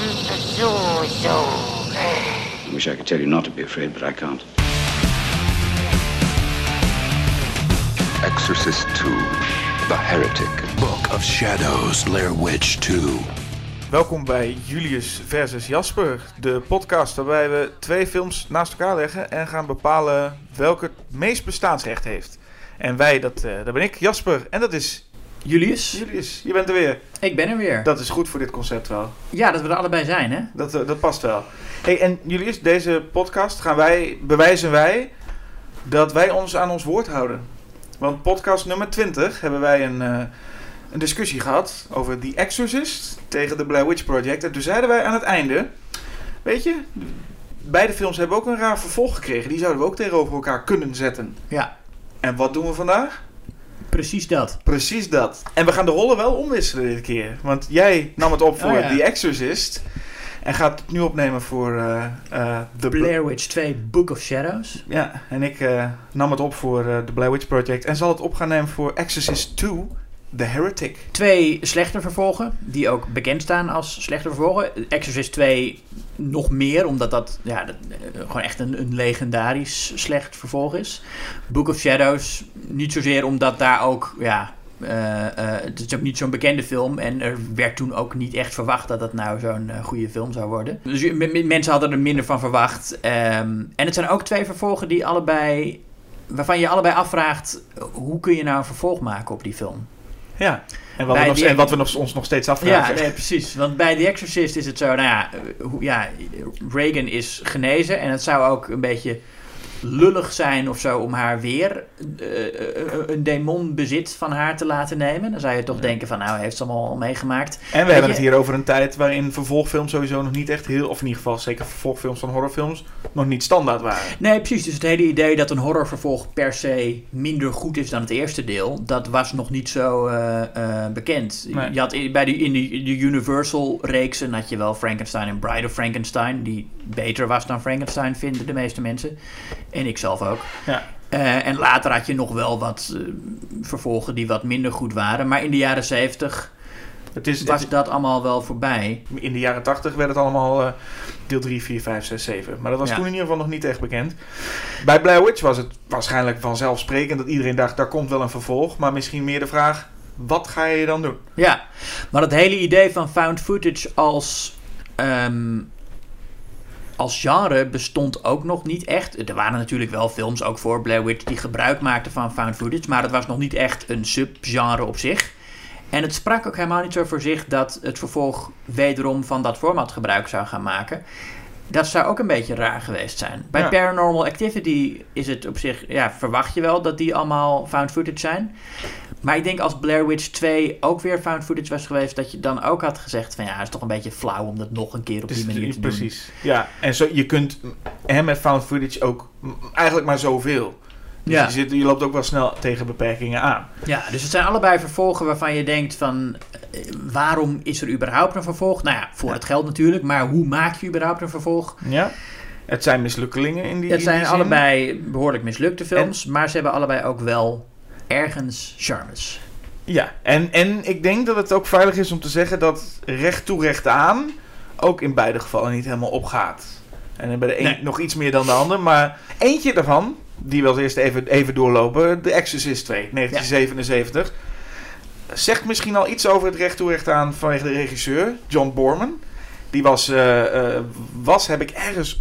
am so, so. I wish I could tell you not to be afraid, but I can't. Exorcist 2, The Heretic. Book of Shadows, Blair Witch 2. Welkom bij Julius versus Jasper, de podcast waarbij we twee films naast elkaar leggen en gaan bepalen welke het meest bestaansrecht heeft. En wij, dat, eh, dat ben ik, Jasper, en dat is Julius, Julius. Je bent er weer. ik ben er weer. Dat is goed voor dit concept wel. Ja, dat we er allebei zijn, hè? Dat, eh, dat past wel. Hey, en Julius, deze podcast gaan wij, bewijzen wij dat wij ons aan ons woord houden. Want podcast nummer 20 hebben wij een, eh, een discussie gehad over The Exorcist tegen de Blair Witch Project. En toen zeiden wij aan het einde, weet je, beide films hebben ook een raar vervolg gekregen. Die zouden we ook tegenover elkaar kunnen zetten. Ja, En wat doen we vandaag? Precies dat. Precies dat. En we gaan de rollen wel omwisselen dit keer. Want jij nam het op voor Oh ja. The Exorcist. En gaat het nu opnemen voor eh, The Bla- Blair Witch 2, Book of Shadows. Ja, en ik eh, nam het op voor The Blair Witch Project. En zal het op gaan nemen voor Exorcist 2, The Heretic. Twee slechte vervolgen, die ook bekend staan als slechte vervolgen. Exorcist 2 nog meer, omdat dat, ja, dat eh, gewoon echt een, een legendarisch slecht vervolg is. Book of Shadows, niet zozeer omdat daar ook, ja... eh, eh, het is ook niet zo'n bekende film en er werd toen ook niet echt verwacht dat het nou zo'n goede film zou worden. Dus mensen hadden er minder van verwacht. Ehm, en het zijn ook twee vervolgen die allebei, waarvan je allebei afvraagt, hoe kun je nou een vervolg maken op die film? Ja, en wat, we nog, en wat we nog, ons nog steeds afvragen. Ja, nee, precies. Want bij The Exorcist is het zo, nou ja, eh, ja, Reagan is genezen en het zou ook een beetje lullig zijn of zo om haar weer eh, eh, een demon bezit van haar te laten nemen. Dan zou je toch denken van, nou, hij heeft ze allemaal al meegemaakt. En we hebben je- het hier over een tijd waarin vervolgfilms sowieso nog niet echt heel... Of in ieder geval zeker vervolgfilms van horrorfilms nog niet standaard waren. Nee, precies. Dus het hele idee dat een horrorvervolg per se minder goed is dan het eerste deel, dat was nog niet zo eh, bekend. Nee. Je had in, bij die, in die, de Universal-reeksen had je wel Frankenstein en Bride of Frankenstein, die beter was dan Frankenstein, vinden de meeste mensen. En ik zelf ook. Ja. Eh, en later had je nog wel wat eh, vervolgen die wat minder goed waren. Maar in de jaren 70 Het is, was het- dat allemaal wel voorbij. in de jaren 80 werd het allemaal eh, deel 3, 4, 5, 6, 7. Maar dat was Ja. toen in ieder geval nog niet echt bekend. Bij Blair Witch was het waarschijnlijk vanzelfsprekend dat iedereen dacht, daar komt wel een vervolg. Maar misschien meer de vraag, wat ga je dan doen? Ja, maar het hele idee van found footage als, ehm, als genre bestond ook nog niet echt. Er waren natuurlijk wel films, ook voor Blair Witch, die gebruik maakten van found footage. Maar het was nog niet echt een subgenre op zich. En het sprak ook helemaal niet zo voor zich dat het vervolg wederom van dat format gebruik zou gaan maken. Dat zou ook een beetje raar geweest zijn. Bij Ja. Paranormal Activity is het op zich, ja, verwacht je wel dat die allemaal found footage zijn. Maar ik denk als Blair Witch 2 ook weer found footage was geweest, dat je dan ook had gezegd van ja, het is toch een beetje flauw om dat nog een keer op die Dus, manier te precies. Ja, en zo, je kunt hè, met found footage ook eigenlijk maar zoveel. Dus Ja. je, zit, je loopt ook wel snel tegen beperkingen aan. doen. Ja, dus het zijn allebei vervolgen waarvan je denkt van eh, waarom is er überhaupt een vervolg? Nou ja, voor Ja. het geld natuurlijk, maar hoe maak je überhaupt een vervolg? Ja. Het zijn mislukkelingen in die Het in zijn die allebei behoorlijk mislukte films, maar ze hebben allebei ook wel ergens charmes. Ja, en, en ik denk dat het ook veilig is om te zeggen dat recht toe recht aan ook in beide gevallen niet helemaal opgaat. En bij de een Nee. nog iets meer dan de ander, maar eentje daarvan, die we als eerste even, even doorlopen, The Exorcist 2, 1977. Zegt misschien al iets over het recht toe recht aan vanwege de regisseur, John Borman. Die was, eh, eh, was heb ik ergens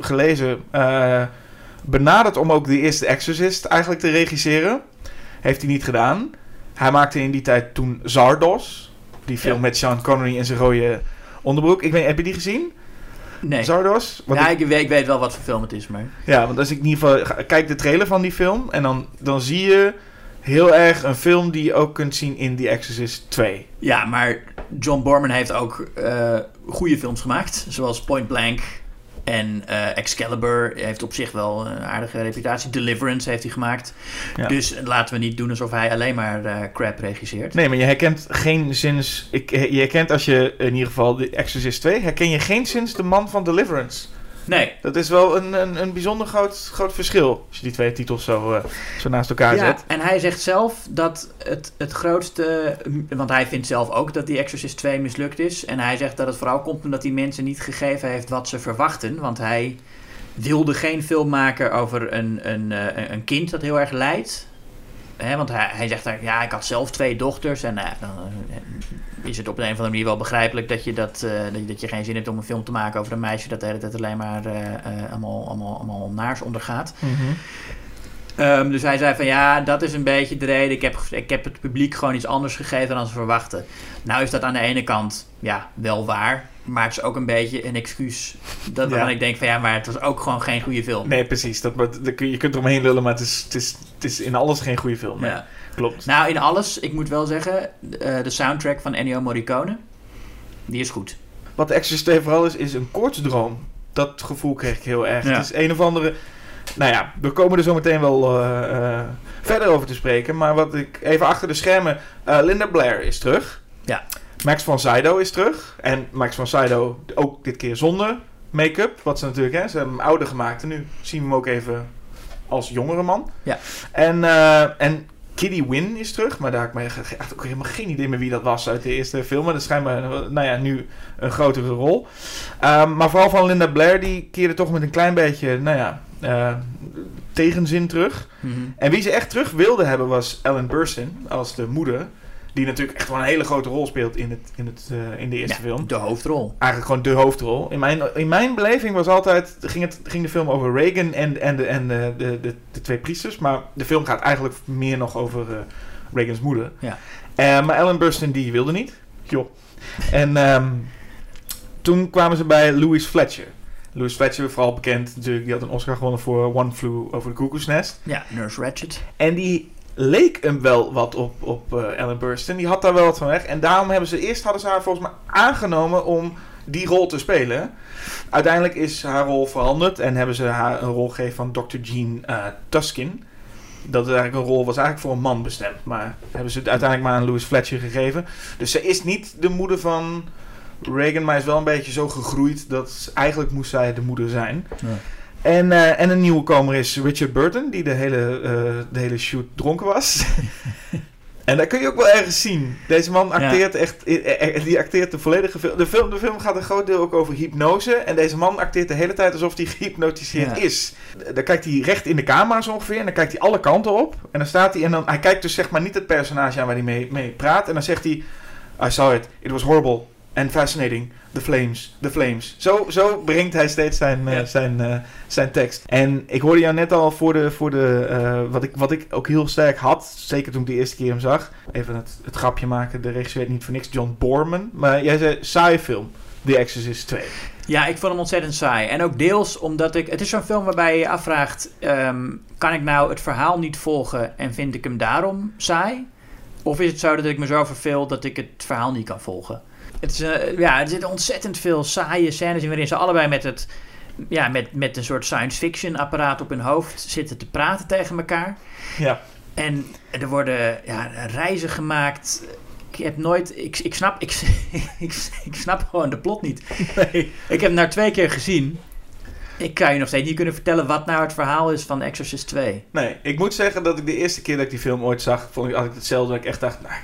gelezen, eh, benaderd om ook de eerste Exorcist eigenlijk te regisseren. Heeft hij niet gedaan. Hij maakte in die tijd toen Zardos. Die film Ja. met Sean Connery in zijn rode onderbroek. Ik weet, heb je die gezien? Nee. Zardos? Ja, ik- ik, weet, ik weet wel wat voor film het is, maar... ja, want als ik in ieder geval kijk de trailer van die film. En dan, dan zie je heel erg een film die je ook kunt zien in The Exorcist 2. Ja, maar John Borman heeft ook eh goede films gemaakt. Zoals Point Blank en eh, Excalibur. Heeft op zich wel een aardige reputatie. Deliverance heeft hij gemaakt. Ja. Dus laten we niet doen alsof hij alleen maar eh, crap regisseert. Nee, maar je herkent geen zins... Ik, je herkent als je in ieder geval The Exorcist 2... herken je geen zins de man van Deliverance. Nee. Dat is wel een, een, een bijzonder groot, groot verschil. Als je die twee titels zo, eh, zo naast elkaar Ja, zet. en hij zegt zelf dat het, het grootste... Want hij vindt zelf ook dat die Exorcist 2 mislukt is. En hij zegt dat het vooral komt omdat hij mensen niet gegeven heeft wat ze verwachten. Want hij wilde geen film maken over een, een, eh, een kind dat heel erg lijdt. Hè, want hij, hij zegt daar, ja, ik had zelf twee dochters. En eh, dan eh, is het op een of andere manier wel begrijpelijk dat je, dat, eh, dat, je, dat je geen zin hebt om een film te maken over een meisje dat de hele tijd alleen maar allemaal, allemaal, allemaal naars ondergaat. Ehm, dus hij zei van ja, dat is een beetje de reden. Ik heb, ik heb het publiek gewoon iets anders gegeven dan ze verwachten. Nou is dat aan de ene kant ja, wel waar. Maar het is ook een beetje een excuus. Dat Ja. ik denk van ja, maar het was ook gewoon geen goede film. Nee, precies. Dat, je, je kunt eromheen lullen, maar het is, het, is, het is in alles geen goede film. Ja. Klopt. Nou, in alles, ik moet wel zeggen, eh, de soundtrack van Ennio Morricone, die is goed. Wat Exorcist 2 vooral is, is een koortsdroom. Dat gevoel kreeg ik heel erg. Ja. Het is een of andere... Nou ja, we komen er zo meteen wel eh, eh, verder over te spreken. Maar wat ik even achter de schermen... eh, Linda Blair is terug. Ja. Max von Sydow is terug. En Max von Sydow ook dit keer zonder make-up. Wat ze natuurlijk... Hè, ze hebben hem ouder gemaakt. En nu zien we hem ook even als jongere man. Ja. En, eh, en Kitty Wynn is terug. Maar daar heb ik me echt ook helemaal geen idee meer wie dat was uit de eerste film. Maar dat schijnt me, nou ja, nu een grotere rol. Ehm, maar vooral van Linda Blair, die keerde toch met een klein beetje, nou ja, eh, tegenzin terug. Mhm. En wie ze echt terug wilde hebben was Ellen Burstyn als de moeder. Die natuurlijk echt wel een hele grote rol speelt in, het, in, het, eh, in de eerste Ja, film. De hoofdrol. Eigenlijk gewoon de hoofdrol. In mijn, in mijn beleving was altijd, ging, het, ging de film over Reagan en, en, de, en de, de, de, de twee priesters. Maar de film gaat eigenlijk meer nog over eh, Reagans moeder. Ja. Eh, maar Ellen Burstyn die wilde niet. Joh. En ehm, toen kwamen ze bij Louis Fletcher. Louis Fletcher, vooral bekend natuurlijk, die had een Oscar gewonnen voor One Flew Over the Cuckoo's Nest. Ja, Nurse Ratched. En die leek hem wel wat op, op eh, Ellen Burstyn. Die had daar wel wat van weg. En daarom hebben ze eerst hadden ze haar volgens mij aangenomen om die rol te spelen. Uiteindelijk is haar rol veranderd en hebben ze haar een rol gegeven van Dr. Jean eh, Tuskin. Dat eigenlijk een rol was eigenlijk voor een man bestemd. Maar hebben ze het uiteindelijk maar aan Louis Fletcher gegeven. Dus ze is niet de moeder van Reagan, maar is wel een beetje zo gegroeid dat eigenlijk moest zij de moeder zijn. Ja. En, eh, en een nieuwe komer is Richard Burton, die de hele, eh, de hele shoot dronken was. en dat kun je ook wel ergens zien. Deze man acteert echt, eh, die acteert de volledige film. De, film. de film gaat een groot deel ook over hypnose. En deze man acteert de hele tijd alsof hij gehypnotiseerd Ja. is. Dan kijkt hij recht in de camera zo ongeveer. En dan kijkt hij alle kanten op. En dan staat hij en dan, hij kijkt dus zeg maar niet het personage aan waar hij mee, mee praat. En dan zegt hij, I saw it. It was horrible and fascinating. The flames, the flames. Zo, zo brengt hij steeds zijn, eh, Ja. zijn, eh, zijn tekst. En ik hoorde jou net al voor de, voor de eh, wat, ik, wat ik ook heel sterk had, zeker toen ik de eerste keer hem zag. Even het, het grapje maken, de regisseur niet voor niks, John Borman. Maar jij zei saaie film, The Exorcist 2. Ja, ik vond hem ontzettend saai. En ook deels omdat ik... Het is zo'n film waarbij je je afvraagt... ehm, kan ik nou het verhaal niet volgen en vind ik hem daarom saai? Of is het zo dat ik me zo verveel dat ik het verhaal niet kan volgen? Het is, eh, ja, er zitten ontzettend veel saaie scènes in waarin ze allebei met, het, ja, met, met een soort science fiction apparaat op hun hoofd zitten te praten tegen elkaar. Ja. En er worden ja, reizen gemaakt. Ik heb nooit. Ik, ik, snap, ik, ik, ik snap gewoon de plot niet. Ik heb hem nou twee keer gezien. Ik kan je nog steeds niet kunnen vertellen wat nou het verhaal is van Exorcist 2. Nee, ik moet zeggen dat ik de eerste keer dat ik die film ooit zag, vond ik, had ik hetzelfde. Dat ik echt dacht, nou,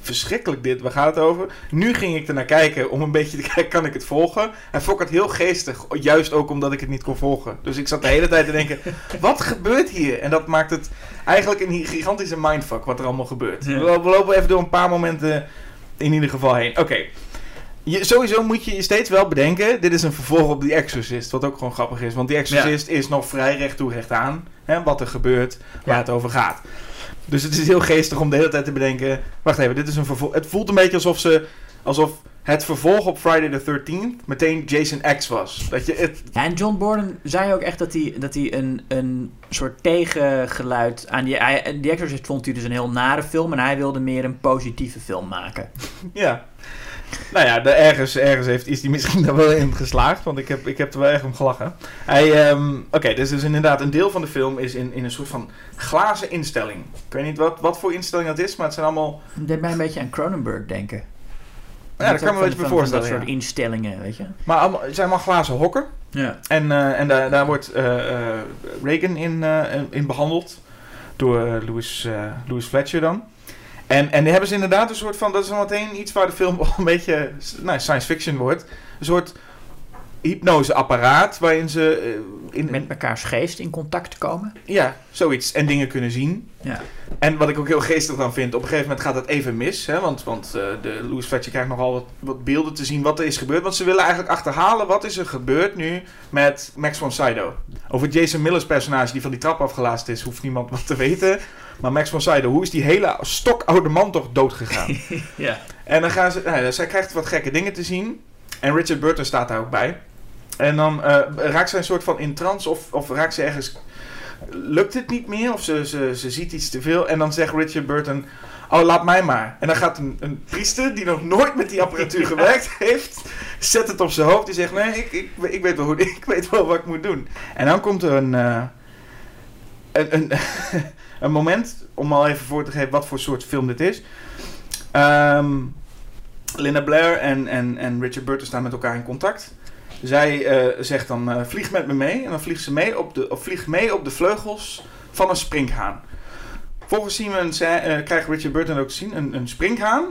verschrikkelijk dit, waar gaat het over? Nu ging ik er naar kijken om een beetje te kijken, kan ik het volgen? En vond ik het heel geestig, juist ook omdat ik het niet kon volgen. Dus ik zat de hele tijd te denken, wat gebeurt hier? En dat maakt het eigenlijk een gigantische mindfuck wat er allemaal gebeurt. Ja. We, lo- we lopen even door een paar momenten in ieder geval heen. Oké. Je, sowieso moet je je steeds wel bedenken, dit is een vervolg op The Exorcist, wat ook gewoon grappig is. Want The Exorcist is nog vrij recht toe recht aan, hè, wat er gebeurt, waar Ja. het over gaat. Dus het is heel geestig om de hele tijd te bedenken, wacht even, dit is een vervolg. Het voelt een beetje alsof ze, alsof het vervolg op Friday the 13th meteen Jason X was. Dat je het, Ja, en John Borden zei ook echt dat hij, dat hij een, een soort tegengeluid aan die... hij- Die Exorcist vond hij dus een heel nare film en hij wilde meer een positieve film maken. ja. Nou ja, de, ergens, ergens heeft, is hij misschien daar wel in geslaagd, want ik heb, ik heb er wel erg om gelachen. Hij, ehm, Oké, dus, dus inderdaad, een deel van de film is in, in een soort van glazen instelling. Ik weet niet wat, wat voor instelling dat is, maar het zijn allemaal... Dat deed mij een beetje aan Cronenberg denken. Ja, dat kan me Van- een beetje van- voorstellen, dat ja. soort instellingen, weet je. Maar allemaal, het zijn allemaal glazen hokken. Ja. En, eh, en daar, daar wordt eh, Reagan in, in behandeld. Door Louis, Louis Fletcher dan. En, en die hebben ze inderdaad een soort van... Dat is al meteen iets waar de film al een beetje nou, science fiction wordt. Een soort hypnoseapparaat waarin ze... eh, in, Met mekaars geest in contact komen. Ja, zoiets. En dingen kunnen zien. Ja. En wat ik ook heel geestig dan vind, op een gegeven moment gaat het even mis. Hè, want want eh, de Louis Fletcher krijgt nogal wat, wat beelden te zien wat er is gebeurd. Want ze willen eigenlijk achterhalen wat is er gebeurd nu met Max von Sydow. Over Jason Miller's personage die van die trap afgelaast is, hoeft niemand wat te weten. Maar Max von Sydow, hoe is die hele stokoude man toch dood gegaan? Ja. En dan gaan ze, nou, zij krijgt wat gekke dingen te zien. En Richard Burton staat daar ook bij. En dan eh, raakt ze een soort van in trance of, of raakt ze ergens... Lukt het niet meer of ze, ze, ze ziet iets te veel. En dan zegt Richard Burton... Oh, laat mij maar. En dan gaat een, een priester die nog nooit met die apparatuur gewerkt heeft... Zet het op zijn hoofd. Die zegt, nee, ik, ik, ik, weet, wel hoe, ik weet wel wat ik moet doen. En dan komt er een... eh, een, een, een moment, om al even voor te geven wat voor soort film dit is. Ehm, Linda Blair en, en, en Richard Burton staan met elkaar in contact. Zij eh, zegt dan, eh, vlieg met me mee. En dan vliegt ze mee op de, vliegt mee op de vleugels van een springhaan. Volgens zien we een, scè- eh, krijgt Richard Burton ook zien een, een springhaan.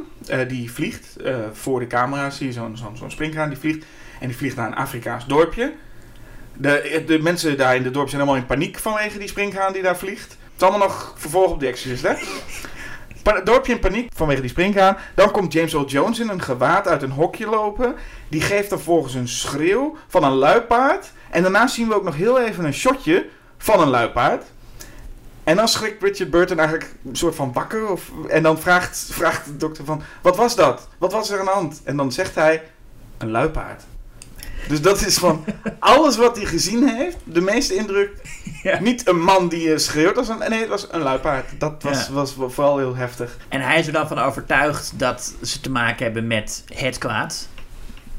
die vliegt voor de camera. Zie je zo'n zo'n springhaan die vliegt. En die vliegt naar een Afrikaans dorpje. De, de mensen daar in het dorp zijn allemaal in paniek vanwege die springhaan die daar vliegt. Het is allemaal nog vervolg op de Exorcist, hè? Dorpje in paniek vanwege die springhaan. Dan komt James Earl Jones in een gewaad uit een hokje lopen. Die geeft dan volgens een schreeuw van een luipaard. En daarna zien we ook nog heel even een shotje van een luipaard. En dan schrikt Richard Burton eigenlijk een soort van wakker. Of, en dan vraagt, vraagt de dokter van, wat was dat? Wat was er aan de hand? En dan zegt hij, een luipaard. Dus dat is van alles wat hij gezien heeft, de meeste indruk. Ja. Niet een man die schreeuwt, als een, nee, het was een luipaard. Dat was, Ja. was vooral heel heftig. En hij is er dan van overtuigd dat ze te maken hebben met het kwaad.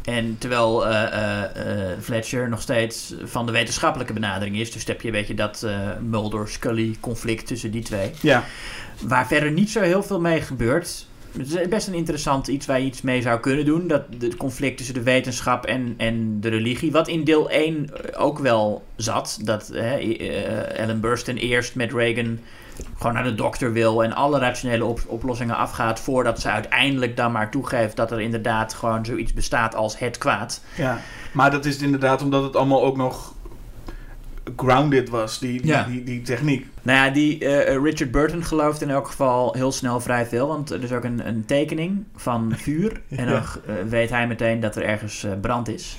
En terwijl eh, eh, eh, Fletcher nog steeds van de wetenschappelijke benadering is. Dus heb je een beetje dat Mulder-Scully conflict tussen die twee. Ja, Waar verder niet zo heel veel mee gebeurt. Het is best een interessant iets waar je iets mee zou kunnen doen. Dat het conflict tussen de wetenschap en, en de religie. Wat in deel 1 ook wel zat. Dat hè, eh, Ellen Burstyn eerst met Reagan gewoon naar de dokter wil. En alle rationele op- oplossingen afgaat. Voordat ze uiteindelijk dan maar toegeeft dat er inderdaad gewoon zoiets bestaat als het kwaad. ja. Maar dat is inderdaad omdat het allemaal ook nog grounded was, die, die, Ja. die, die techniek. Nou ja, die eh, Richard Burton gelooft in elk geval heel snel vrij veel. Want er is ook een, een tekening van vuur. En dan eh, weet hij meteen dat er ergens eh, brand is.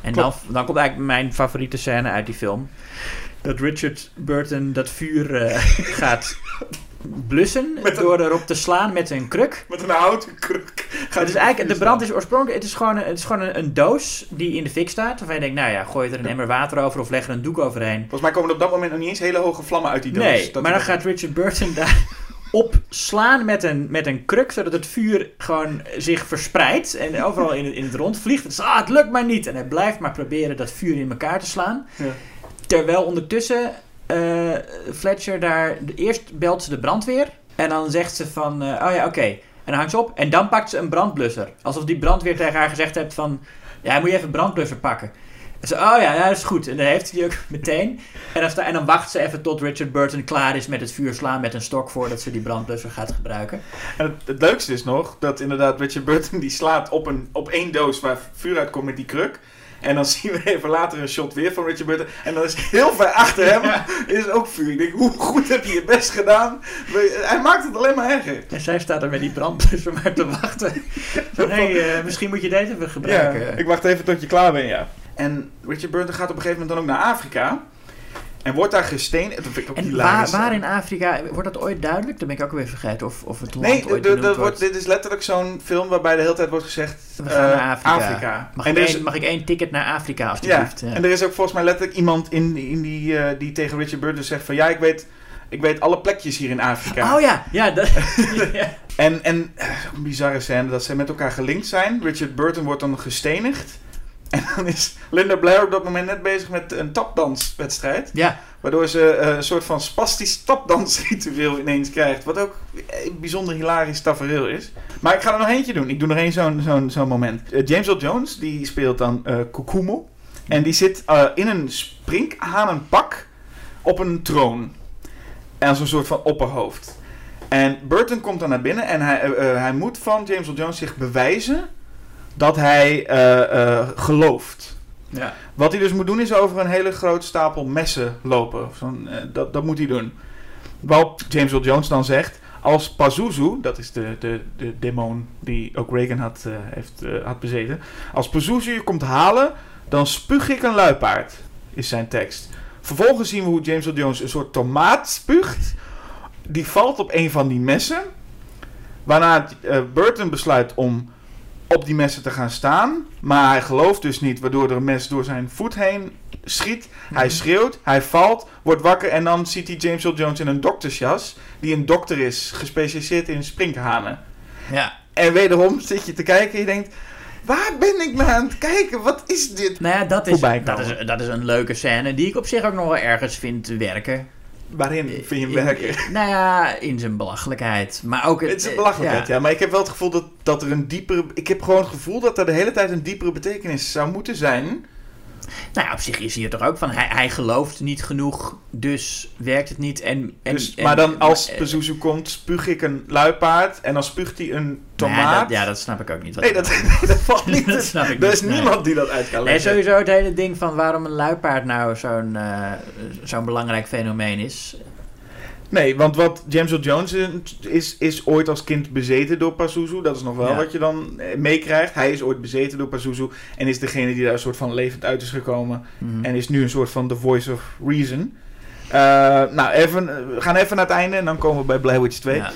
En dan, dan komt eigenlijk mijn favoriete scène uit die film. Dat Richard Burton dat vuur eh, gaat blussen een- door erop te slaan met een kruk. Met een houten kruk. Is eigenlijk, de brand is oorspronkelijk, het is gewoon, een, het is gewoon een, een doos die in de fik staat. Waarvan je denkt, nou ja, gooi er een emmer water over of leg er een doek overheen. Volgens mij komen er op dat moment nog niet eens hele hoge vlammen uit die doos. Nee, Dat- maar dan gaat Richard Burton daar op slaan met een, met een kruk, zodat het vuur gewoon zich verspreidt en overal in het, in het rond vliegt. Het is, ah, het lukt maar niet. En hij blijft maar proberen dat vuur in elkaar te slaan. Ja. Terwijl ondertussen eh, Fletcher daar, eerst belt ze de brandweer en dan zegt ze van, eh, oh ja, oké. En dan hangt ze op en dan pakt ze een brandblusser. Alsof die brandweer tegen haar gezegd heeft van, ja, moet je even een brandblusser pakken. En ze, oh ja, ja, dat is goed. En dan heeft hij die ook meteen. En dan, dan wacht ze even tot Richard Burton klaar is met het vuur slaan met een stok voordat ze die brandblusser gaat gebruiken. En het, het leukste is nog dat inderdaad Richard Burton die slaat op, een, op één doos waar vuur uitkomt met die kruk. En dan zien we even later een shot weer van Richard Burton. En dan is heel ver achter hem is ook vuur. Ik denk, hoe goed heb je je best gedaan? Hij maakt het alleen maar erger. En zij staat er met die brandblusser maar te wachten. Van, hey, eh, misschien moet je deze even gebruiken. Ja, ik wacht even tot je klaar bent, ja. En Richard Burton gaat op een gegeven moment dan ook naar Afrika. En wordt daar gesteend. Dat vind ik ook En waar, waar in Afrika, wordt dat ooit duidelijk? Dan ben ik ook weer vergeten of, of het land Nee, ooit de- dat wordt. wordt, dit is letterlijk zo'n film waarbij de hele tijd wordt gezegd... We gaan eh, naar Afrika. Mag, En ik is- één, mag ik één ticket naar Afrika, Ja, alstublieft? Ja. en er is ook volgens mij letterlijk iemand in, in die, eh, die tegen Richard Burton zegt van... Ja, ik weet, ik weet alle plekjes hier in Afrika. Oh ja, ja, dat, ja. En, en eh, een bizarre scène dat ze met elkaar gelinkt zijn. Richard Burton wordt dan gestenigd. En dan is Linda Blair op dat moment net bezig met een tapdanswedstrijd. ja. Waardoor ze eh, een soort van spastisch tapdansritueel ineens krijgt. Wat ook een bijzonder hilarisch tafereel is. Maar ik ga er nog eentje doen. Ik doe nog één zo'n zo'n zo'n moment. Eh, James Earl Jones, die speelt dan eh Kokumo. En die zit eh, in een sprinkhanenpak op een troon. En als een soort van opperhoofd. En Burton komt dan naar binnen en hij, eh, eh, hij moet van James Earl Jones zich bewijzen dat hij eh, eh, gelooft. Ja. Wat hij dus moet doen is over een hele grote stapel messen lopen. Zo'n, eh, dat, dat moet hij doen. Waarop James Earl Jones dan zegt... Als Pazuzu, dat is de, de, de demon die ook Reagan had, heeft, had bezeten. Als Pazuzu je komt halen, dan spuug ik een luipaard. Is zijn tekst. Vervolgens zien we hoe James Earl Jones een soort tomaat spuugt. Die valt op een van die messen. Waarna Burton besluit om op die messen te gaan staan. Maar hij gelooft dus niet, waardoor er een mes door zijn voet heen schiet. Hij schreeuwt, hij valt, wordt wakker en dan ziet hij James Earl Jones in een doktersjas. Die een dokter is, gespecialiseerd in sprinkhanen. Ja. En wederom zit je te kijken en je denkt... Waar ben ik naar aan het kijken? Wat is dit? Nou ja, dat is, dat, is, dat is een leuke scène die ik op zich ook nog wel ergens vind werken. Waarin vind je hem werken? nou ja, in zijn belachelijkheid. Maar ook Het is een belachelijkheid, ja. Maar ik heb wel het gevoel dat, dat er een diepere... Ik heb gewoon het gevoel dat er de hele tijd een diepere betekenis zou moeten zijn. Nou ja, op zich is hij er toch ook van. Hij, hij gelooft niet genoeg, dus werkt het niet. En, en, Dus, en- maar dan als eh, Pazuzu komt, spuug ik een luipaard. En dan spuugt hij een tomaat. ja, dat, ja, dat snap ik ook niet. Nee, dat, dat valt niet. Dat snap ik er niet, is nee. niemand die dat uit kan leggen. sowieso het hele ding van waarom een luipaard nou zo'n eh, zo'n belangrijk fenomeen is. Nee, want wat James Earl Jones is, is ooit als kind bezeten door Pazuzu. Dat is nog wel Ja. wat je dan eh, meekrijgt. Hij is ooit bezeten door Pazuzu. En is degene die daar een soort van levend uit is gekomen. Mhm. En is nu een soort van the voice of reason. Eh, nou, even, we gaan even naar het einde en dan komen we bij Blair Witch 2. Ja.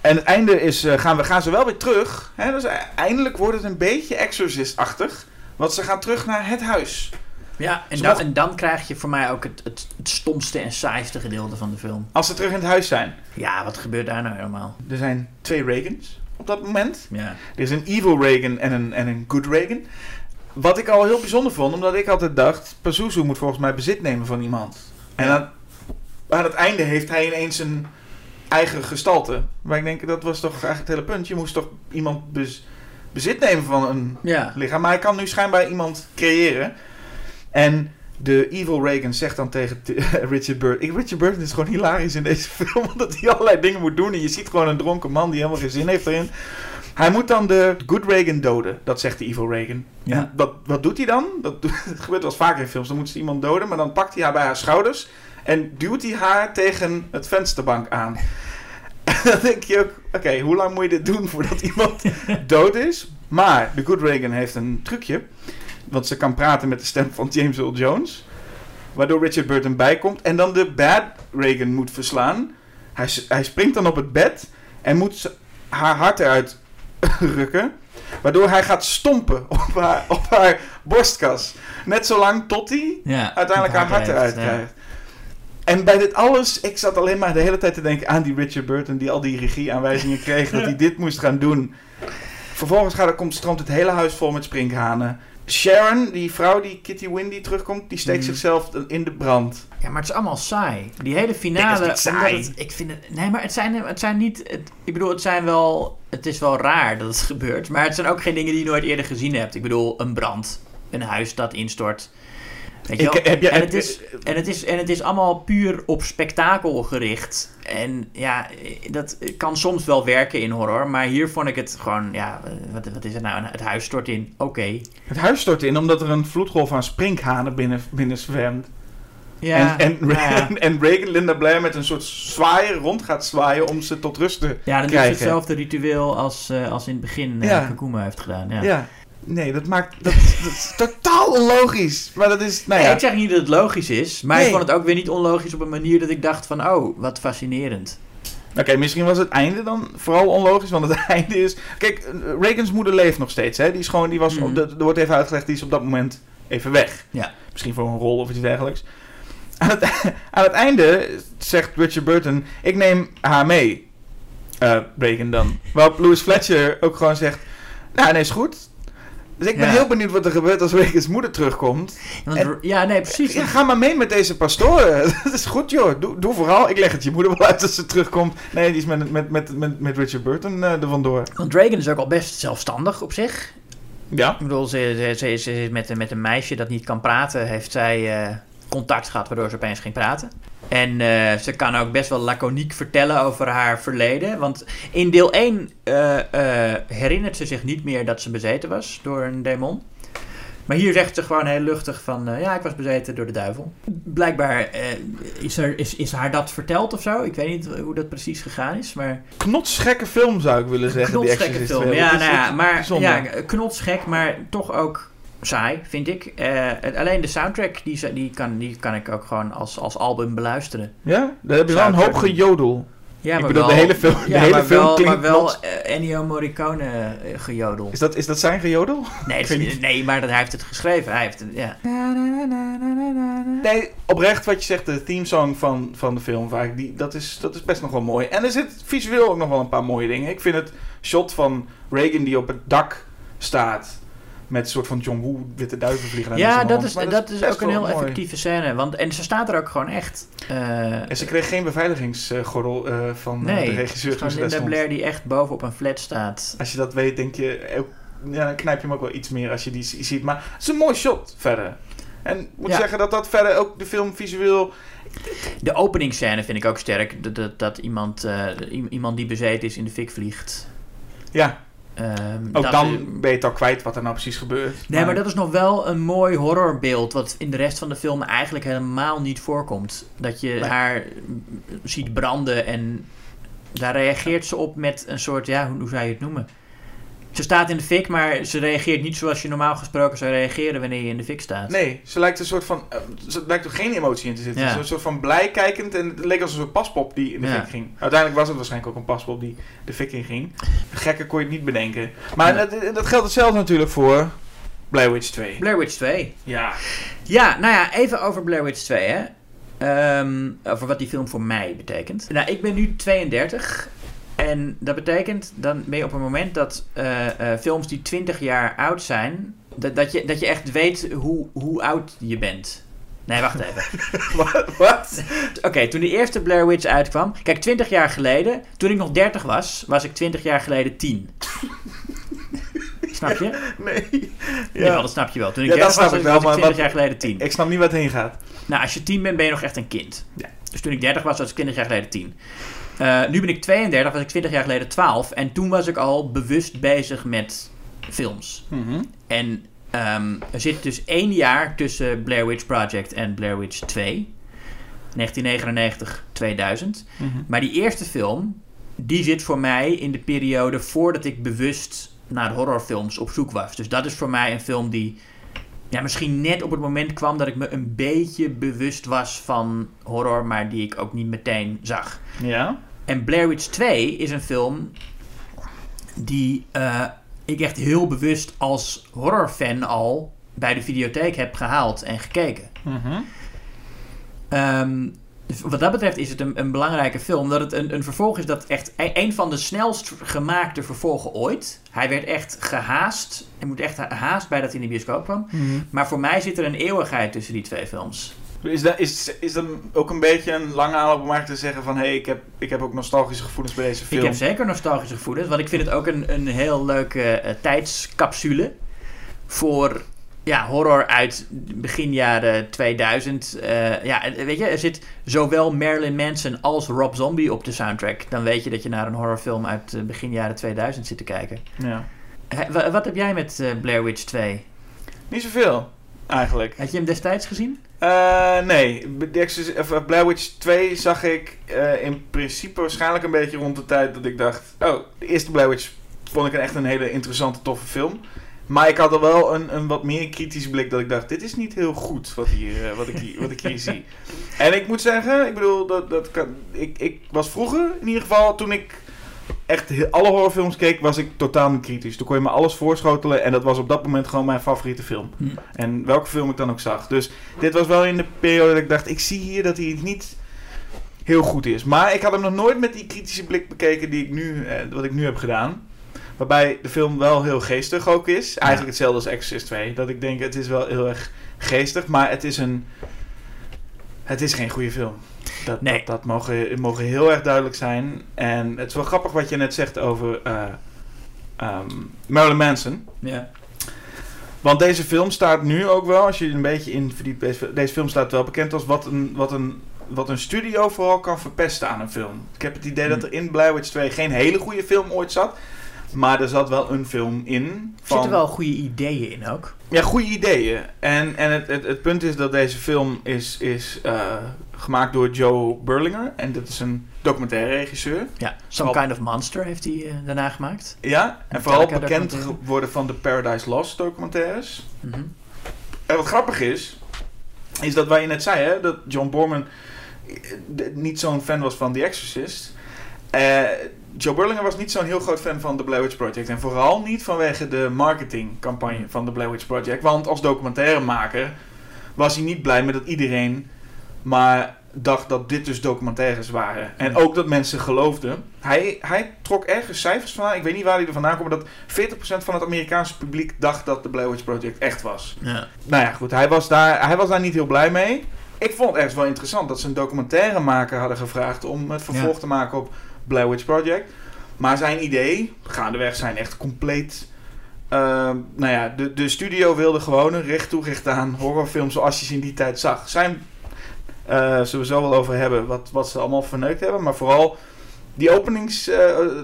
En het einde is, eh, gaan, we, gaan ze wel weer terug. Hè? Dus eindelijk wordt het een beetje Exorcist-achtig. Want ze gaan terug naar het huis. Ja, en Ze dan, en dan krijg je voor mij ook het, het, het stomste en saaiste gedeelte van de film. Als ze terug in het huis zijn. Ja, wat gebeurt daar nou helemaal? Er zijn twee Reagans op dat moment. Ja. Er is een evil Reagan en een, en een good Reagan. Wat ik al heel bijzonder vond, omdat ik altijd dacht... Pazuzu moet volgens mij bezit nemen van iemand. En Ja. aan, aan het einde heeft hij ineens een eigen gestalte. Maar ik denk, dat was toch eigenlijk het hele punt. Je moest toch iemand bez- bezit nemen van een Ja. lichaam. Maar hij kan nu schijnbaar iemand creëren. En de evil Reagan zegt dan tegen Richard Burton... Richard Burton is gewoon hilarisch in deze film. Omdat hij allerlei dingen moet doen. En je ziet gewoon een dronken man die helemaal geen zin heeft erin. Hij moet dan de good Reagan doden. Dat zegt de evil Reagan. Ja. En wat, wat doet hij dan? Dat, dat gebeurt wel eens vaker in films. Dan moet ze iemand doden. Maar dan pakt hij haar bij haar schouders. En duwt hij haar tegen het vensterbank aan. En dan denk je ook... Oké, hoe lang moet je dit doen voordat iemand dood is? Maar de good Reagan heeft een trucje. Want ze kan praten met de stem van James Earl Jones. Waardoor Richard Burton bijkomt. En dan de bad Reagan moet verslaan. Hij, hij springt dan op het bed. En moet haar hart eruit rukken. Waardoor hij gaat stompen op haar, op haar borstkas. Net zolang tot hij ja. uiteindelijk haar hart eruit ja. krijgt. En bij dit alles, ik zat alleen maar de hele tijd te denken aan die Richard Burton die al die regieaanwijzingen kreeg dat hij dit moest gaan doen. Vervolgens gaat er, komt, stroomt het hele huis vol met sprinkhanen. Sharon, die vrouw die Kitty Windy terugkomt, die steekt Mhm. zichzelf in de brand. Ja, maar het is allemaal saai. Die hele finale. Niet saai. Het, ik vind het. Nee, maar het zijn, het zijn niet. Het, ik bedoel, het zijn wel. Het is wel raar dat het gebeurt. Maar het zijn ook geen dingen die je nooit eerder gezien hebt. Ik bedoel, een brand. Een huis dat instort. Weet je Ik- heb je- en, het is, en, het is, en het is allemaal puur op spektakel gericht. En ja, dat kan soms wel werken in horror. Maar hier vond ik het gewoon. Ja, wat, wat is het nou? Het huis stort in. Oké. Het huis stort in omdat er een vloedgolf aan sprinkhanen binnen, binnen zwermt. Ja, en, en, nou ja. en Reagan Linda Blair met een soort zwaaier rond gaat zwaaien om ze tot rust te Ja, dan is krijgen. het hetzelfde ritueel als, eh, als in het begin eh Ja. Kakuma heeft gedaan. Ja. Nee, dat maakt. Dat, is- dat is totaal onlogisch. Maar dat is. Nou Nee, ik zeg niet dat het logisch is, maar Nee. ik vond het ook weer niet onlogisch op een manier dat ik dacht van, oh, wat fascinerend. Oké, misschien was het einde dan vooral onlogisch, want het einde is... Kijk, Reagans moeder leeft nog steeds, hè. Die is gewoon, die was, Mhm. op de- er wordt even uitgelegd, die is op dat moment even weg. Ja. Misschien voor een rol of iets dergelijks. Aan het, aan het einde zegt Richard Burton, ik neem haar mee. Eh Reagan dan. Waarop Louis Fletcher ook gewoon zegt, nou, nee, is goed. Dus ik ben Ja. heel benieuwd wat er gebeurt als Reagans moeder terugkomt. Want, En- ja, nee, precies. Ja, ga maar mee met deze pastoren. Dat is goed, joh. Doe, doe vooral. Ik leg het je moeder wel uit als ze terugkomt. Nee, die is met, met, met, met, met Richard Burton eh er vandoor. Want Reagan is ook al best zelfstandig op zich. Ja. Ik bedoel, ze, ze, ze, ze is met, met een meisje dat niet kan praten, heeft zij eh, contact gehad waardoor ze opeens ging praten. En eh, ze kan ook best wel laconiek vertellen over haar verleden. Want in deel 1 eh, eh, herinnert ze zich niet meer dat ze bezeten was door een demon. Maar hier zegt ze gewoon heel luchtig van... ja, ik was bezeten door de duivel. Blijkbaar is, er, is, is haar dat verteld of zo. Ik weet niet hoe dat precies gegaan is, maar... Knotsgekke film zou ik willen zeggen. die Knotsgekke film. 2. Ja, nou ja, maar ja, knotsgek, maar toch ook saai, vind ik. Eh, alleen de soundtrack, die, die, kan, die kan ik ook gewoon als, als album beluisteren. Ja? Daar heb je wel een hoop gejodel. Ja, ik maar bedoel, wel, de hele film, de hele maar film wel, klinkt maar wel eh, Ennio Morricone eh, gejodel. Is dat, is dat zijn gejodel? Nee, nee, maar dat, hij heeft het geschreven. Hij heeft het, ja. Nee, oprecht wat je zegt, de themesong van, van de film, vaak, die, dat, is, dat is best nog wel mooi. En er zit visueel ook nog wel een paar mooie dingen. Ik vind het shot van Reagan die op het dak staat, met een soort van John Woo witte duiven vliegen Ja, dat is, dat is ook een heel mooi. effectieve scène. Want, en ze staat er ook gewoon echt. Eh, En ze kreeg geen beveiligingsgordel eh, van eh, nee, de regisseur daar Linda stond. Blair die echt boven op een flat staat. Als je dat weet, denk je, ja, dan knijp je hem ook wel iets meer als je die ziet. Maar het is een mooi shot verder. En ik moet Ja. zeggen dat dat verder ook de film visueel... De openingsscène vind ik ook sterk. Dat, dat, dat iemand, eh, iemand die bezeten is in de fik vliegt. Ja, Ehm, ook dan ben je het al kwijt wat er nou precies gebeurt. Nee, maar dat is nog wel een mooi horrorbeeld. Wat in de rest van de film eigenlijk helemaal niet voorkomt. Dat je Nee. haar ziet branden en daar reageert ze op met een soort, ja, hoe, hoe zou je het noemen? Ze staat in de fik, maar ze reageert niet zoals je normaal gesproken zou reageren wanneer je in de fik staat. Nee, ze lijkt een soort van... eh, ze lijkt er geen emotie in te zitten. Ja. Ze is een soort van blij kijkend en het leek als een soort paspop die in de Ja. fik ging. Uiteindelijk was het waarschijnlijk ook een paspop die de fik in ging. Gekker kon je het niet bedenken. Maar Ja. dat, dat geldt hetzelfde natuurlijk voor Blair Witch 2. Blair Witch 2. Ja. Ja, nou ja, even over Blair Witch 2, hè. Ehm, over wat die film voor mij betekent. Nou, ik ben nu 32. En dat betekent, dan ben je op een moment dat eh, eh, films die 20 jaar oud zijn... Dat, dat, je, dat je echt weet hoe, hoe oud je bent. Nee, wacht even. Wat? Oké, toen de eerste Blair Witch uitkwam... Kijk, 20 jaar geleden, toen ik nog 30 was, was ik 20 jaar geleden 10. Snap je? Nee. Ja, dat snap je wel. Toen ik Ja, dat 30 snap was, ik was wel, ik maar 20 wat- jaar geleden 10. Ik snap niet wat heen gaat. Nou, als je 10 bent, ben je nog echt een kind. Ja. Dus toen ik 30 was, was ik 20 jaar geleden 10. Eh, nu ben ik 32, was ik 20 jaar geleden 12. En toen was ik al bewust bezig met films. En ehm, er zit dus één jaar tussen Blair Witch Project en Blair Witch 2. 1999, 2000. Maar die eerste film, die zit voor mij in de periode voordat ik bewust naar horrorfilms op zoek was. Dus dat is voor mij een film die ja, misschien net op het moment kwam dat ik me een beetje bewust was van horror, maar die ik ook niet meteen zag. Ja? En Blair Witch 2 is een film die eh, ik echt heel bewust als horrorfan al bij de videotheek heb gehaald en gekeken. Ehm, dus wat dat betreft is het een, een belangrijke film. Omdat het een, een vervolg is dat echt e- een van de snelst gemaakte vervolgen ooit. Hij werd echt gehaast. Je moet echt haast bij dat hij in de bioscoop kwam. Maar voor mij zit er een eeuwigheid tussen die twee films. Is dat, is, is dat ook een beetje een lange aanloop om eigenlijk te zeggen van... hé, hey, ik, heb, ik heb ook nostalgische gevoelens bij deze film. Ik heb zeker nostalgische gevoelens. Want ik vind het ook een, een heel leuke eh, tijdscapsule. Voor ja, horror uit begin jaren 2000. Eh, ja, weet je, er zit zowel Marilyn Manson als Rob Zombie op de soundtrack. Dan weet je dat je naar een horrorfilm uit eh, begin jaren 2000 zit te kijken. Ja. Wat heb jij met Blair Witch 2? Niet zoveel, eigenlijk. Had je hem destijds gezien? Eh, nee, of, eh, Blair Witch 2 zag ik eh, in principe waarschijnlijk een beetje rond de tijd dat ik dacht... Oh, de eerste Blair Witch vond ik een echt een hele interessante, toffe film. Maar ik had er wel een, een wat meer kritische blik dat ik dacht... Dit is niet heel goed wat, hier, wat, ik, hier, wat ik hier zie. En ik moet zeggen, ik bedoel, dat, dat kan, ik, ik was vroeger in ieder geval, toen ik echt alle horrorfilms keek, was ik totaal niet kritisch. Toen kon je me alles voorschotelen en dat was op dat moment gewoon mijn favoriete film. Hm. En welke film ik dan ook zag. Dus dit was wel in de periode dat ik dacht, ik zie hier dat hij niet heel goed is. Maar ik had hem nog nooit met die kritische blik bekeken die ik nu, eh, wat ik nu heb gedaan. Waarbij de film wel heel geestig ook is. Eigenlijk hetzelfde als Exorcist 2. Dat ik denk, het is wel heel erg geestig, maar het is een... Het is geen goede film. Dat, Nee. dat, dat mogen, mogen heel erg duidelijk zijn. En het is wel grappig wat je net zegt over eh, ehm, Marilyn Manson. Ja. Want deze film staat nu ook wel, als je een beetje in verdiept, deze, deze film staat wel bekend als wat een, wat, een, wat een studio vooral kan verpesten aan een film. Ik heb het idee dat er in Blair Witch 2 geen hele goede film ooit zat. Maar er zat wel een film in. Er Van, zitten wel goede ideeën in ook. Ja, goede ideeën. En, en het, het, het punt is dat deze film is, is eh, gemaakt door Joe Burlinger. En dat is een documentaire regisseur. Ja, Some Vooral- Kind of Monster heeft hij eh, daarna gemaakt. Ja, en vooral bekend geworden van de Paradise Lost documentaires. Mhm. En wat grappig is, is dat waar je net zei, hè, dat John Borman eh, niet zo'n fan was van The Exorcist. Eh, Joe Burlinger was niet zo'n heel groot fan van The Blair Witch Project. En vooral niet vanwege de marketingcampagne van The Blair Witch Project. Want als documentairemaker was hij niet blij met dat iedereen maar dacht dat dit dus documentaires waren. En ook dat mensen geloofden. Hij, hij trok ergens cijfers vandaan. Ik weet niet waar hij er vandaan kwam. Maar dat 40% van het Amerikaanse publiek dacht dat The Blair Witch Project echt was. Ja. Nou ja, goed. Hij was, daar, hij was daar niet heel blij mee. Ik vond het ergens wel interessant dat ze een documentairemaker hadden gevraagd om het vervolg Ja. te maken op Blair Witch Project. Maar zijn idee, gaandeweg zijn echt compleet... ehm, nou ja, de, de studio wilde gewoon een recht toe recht aan horrorfilm zoals je ze in die tijd zag. Zijn, eh zullen we zo wel over hebben wat, wat ze allemaal verneukt hebben. Maar vooral die openings, eh,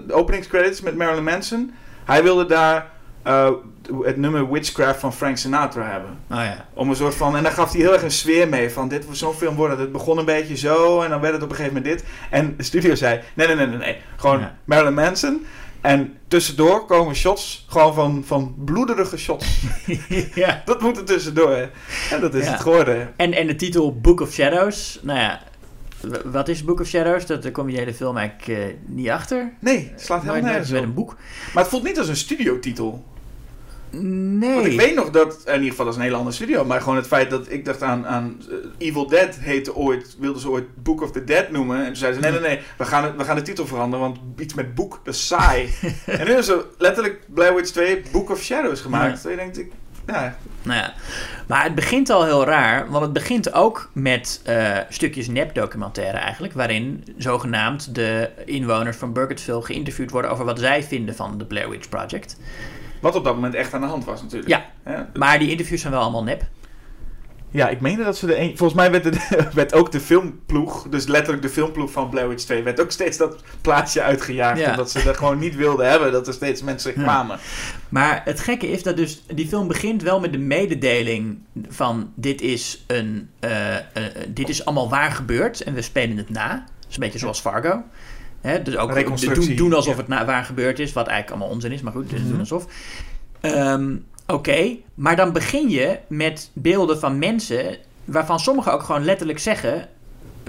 de openingscredits met Marilyn Manson. Hij wilde daar eh, het nummer Witchcraft van Frank Sinatra hebben. Oh ja. Om een soort van. En daar gaf hij heel erg een sfeer mee. Van dit was zo'n film worden. Het begon een beetje zo. En dan werd het op een gegeven moment dit. En de studio zei: nee, nee, nee, nee. nee. Gewoon Ja. Marilyn Manson. En tussendoor komen shots. Gewoon van, van bloederige shots. ja. dat moet er tussendoor. hè. En dat is Ja. het geworden. En, en de titel Book of Shadows. Nou ja, wat is Book of Shadows? Dat, daar kom je de hele film eigenlijk eh, niet achter. Nee, het slaat Nooit- helemaal nergens met een boek. Maar het voelt niet als een studiotitel. Nee. Want ik weet nog dat, in ieder geval dat is een hele andere studio, maar gewoon het feit dat ik dacht aan, aan eh, Evil Dead heette ooit, wilden ze ooit Book of the Dead noemen. En toen zeiden ze, nee, nee, nee, we gaan, het, we gaan de titel veranderen, want iets met boek, dat is saai. en nu hebben ze letterlijk Blair Witch 2 Book of Shadows gemaakt. Ja. En je denkt, ik, ja, Nou ja, maar het begint al heel raar, want het begint ook met eh, stukjes nepdocumentaire eigenlijk, waarin zogenaamd de inwoners van Burkittsville geïnterviewd worden over wat zij vinden van de Blair Witch Project. Wat op dat moment echt aan de hand was natuurlijk. Ja. Ja, Maar die interviews zijn wel allemaal nep. ja ik meende dat ze de een, volgens mij werd, de, werd ook de filmploeg, dus letterlijk de filmploeg van Blair Witch 2, werd ook steeds dat plaatsje uitgejaagd, Ja. omdat ze er gewoon niet wilden hebben, dat er steeds mensen Ja. kwamen. Maar het gekke is dat dus die film begint wel met de mededeling van dit is, een, eh, eh, dit is allemaal waar gebeurd en we spelen het na. Dat is een beetje zoals Fargo. Hè, dus ook doen, doen alsof ja. het na, waar gebeurd is, wat eigenlijk allemaal onzin is, maar goed, dus doen alsof. Ehm, Oké, maar dan begin je met beelden van mensen waarvan sommigen ook gewoon letterlijk zeggen: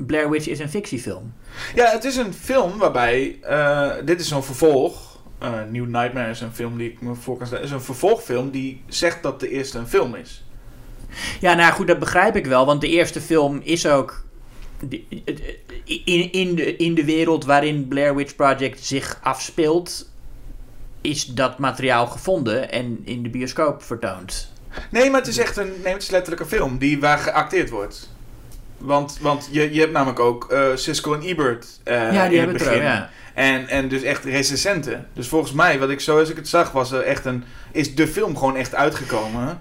Blair Witch is een fictiefilm. Ja, het is een film waarbij. eh, dit is zo'n vervolg. eh New Nightmare is een film die ik me voor kan stellen. is een vervolgfilm die zegt dat de eerste een film is. Ja, nou goed, dat begrijp ik wel. Want de eerste film is ook die- in, in, de, in de wereld waarin Blair Witch Project zich afspeelt, is dat materiaal gevonden en in de bioscoop vertoond. Nee, maar het is echt een. Nee, het is letterlijk een film die waar geacteerd wordt. Want, want je, je hebt namelijk ook eh Siskel en Ebert. eh, ja, die in hebben het er begin. ja. En, en dus echt recensenten. Dus volgens mij, wat ik zo als ik het zag, was er echt een. Is de film gewoon echt uitgekomen.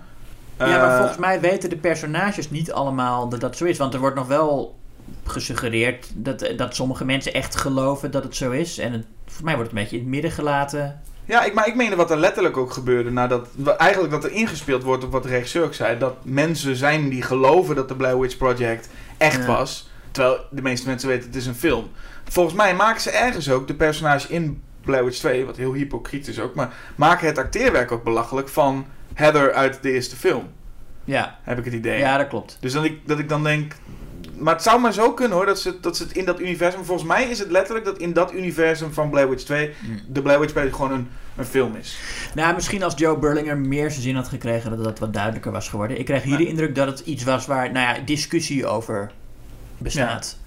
ja, maar Eh, volgens mij weten de personages niet allemaal dat dat zo is. Want er wordt nog wel gesuggereerd dat, dat sommige mensen echt geloven dat het zo is. En het, volgens mij wordt het een beetje in het midden gelaten. Ja, ik, maar ik meende wat er letterlijk ook gebeurde. Nadat, eigenlijk dat er ingespeeld wordt op wat de regisseur ook zei. Dat mensen zijn die geloven dat de Blair Witch Project echt Ja. was. Terwijl de meeste mensen weten het is een film. Volgens mij maken ze ergens ook de personage in Blair Witch 2, wat heel hypocriet is ook. Maar maken het acteerwerk ook belachelijk van Heather uit de eerste film. Ja, Heb ik het idee. ja dat klopt. Dus dat ik, dat ik dan denk. Maar het zou maar zo kunnen hoor, dat ze, dat ze het in dat universum. Volgens mij is het letterlijk dat in dat universum van Blair Witch 2. Hmm. de Blair Witch Project gewoon een, een film is. Nou, misschien als Joe Burlinger meer zijn zin had gekregen, dat dat wat duidelijker was geworden. Ik kreeg hier de indruk dat het iets was waar, nou ja, discussie over bestaat.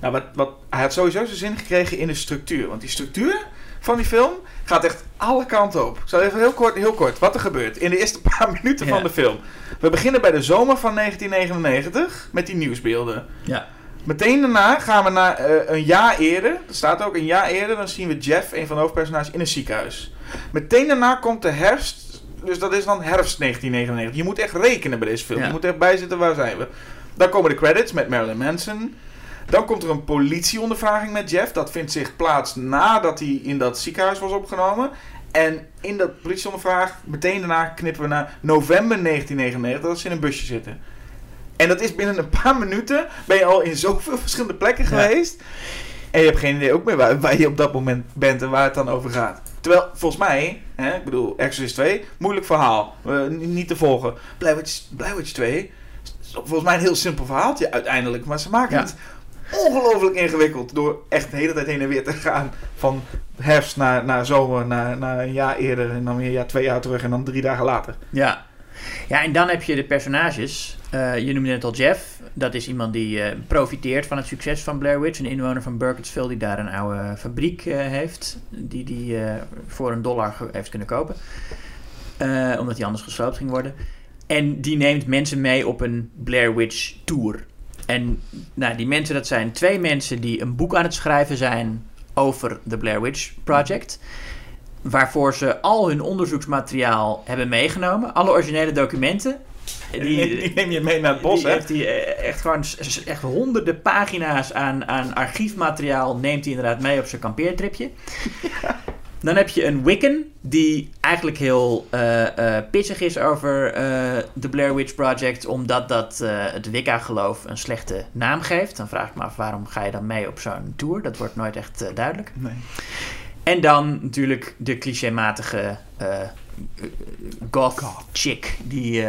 Nou, wat, wat, hij had sowieso zijn zin gekregen in de structuur. Want die structuur van die film gaat echt alle kanten op. Ik zal even heel kort, heel kort wat er gebeurt in de eerste paar minuten Ja. van de film. We beginnen bij de zomer van 1999 met die nieuwsbeelden. Ja. Meteen daarna gaan we naar eh, een jaar eerder. Er staat ook een jaar eerder. Dan zien we Jeff, een van de hoofdpersonages, in een ziekenhuis. Meteen daarna komt de herfst, dus dat is dan herfst 1999. Je moet echt rekenen bij deze film. Ja. Je moet echt bijzitten, waar zijn we? Dan komen de credits met Marilyn Manson. Dan komt er een politieondervraging met Jeff. Dat vindt zich plaats nadat hij in dat ziekenhuis was opgenomen. En in dat politieondervraag, meteen daarna knippen we naar november 1999, dat ze in een busje zitten. En dat is binnen een paar minuten, ben je al in zoveel verschillende plekken Ja. geweest. En je hebt geen idee ook meer waar, waar je op dat moment bent en waar het dan over gaat. Terwijl, volgens mij, hè, ik bedoel, Exorcist 2, moeilijk verhaal. Eh, niet te volgen. Blair Witch, Blair Witch 2, is volgens mij een heel simpel verhaaltje uiteindelijk. Maar ze maken Ja. het ongelooflijk ingewikkeld door echt de hele tijd heen en weer te gaan. Van herfst naar, naar zomer, naar, naar een jaar eerder en dan weer ja, twee jaar terug en dan drie dagen later. Ja. Ja, en dan heb je de personages. Eh, je noemde net al Jeff. Dat is iemand die eh, profiteert van het succes van Blair Witch. Een inwoner van Burkittsville die daar een oude fabriek eh, heeft. Die die voor een dollar heeft kunnen kopen. Omdat die anders gesloopt ging worden. En die neemt mensen mee op een Blair Witch tour. En nou, die mensen, dat zijn twee mensen die een boek aan het schrijven zijn over de Blair Witch Project. Waarvoor ze al hun onderzoeksmateriaal hebben meegenomen. Alle originele documenten. Die, die neem je mee naar het bos, die hè? heeft hij eh, echt gewoon echt honderden pagina's aan, aan archiefmateriaal neemt hij inderdaad mee op zijn kampeertripje. Dan heb je een Wiccan die eigenlijk heel eh, eh, pissig is over eh, de Blair Witch Project, omdat dat het Wicca-geloof een slechte naam geeft. Dan vraag ik me af waarom ga je dan mee op zo'n tour? Dat wordt nooit echt duidelijk. Nee. En dan natuurlijk de clichématige goth chick die,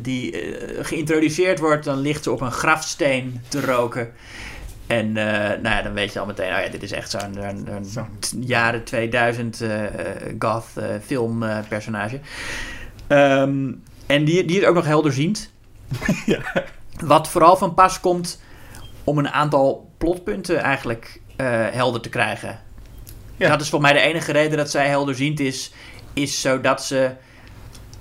die geïntroduceerd wordt. Dan ligt ze op een grafsteen te roken. En eh, nou ja, dan weet je al meteen, oh ja, dit is echt zo'n jaren 2000 eh, eh, goth eh, filmpersonage. Ehm, en die, die is ook nog helderziend. Wat vooral van pas komt om een aantal plotpunten eigenlijk helder te krijgen. Ja. Dat is volgens mij de enige reden dat zij helderziend is, is zodat ze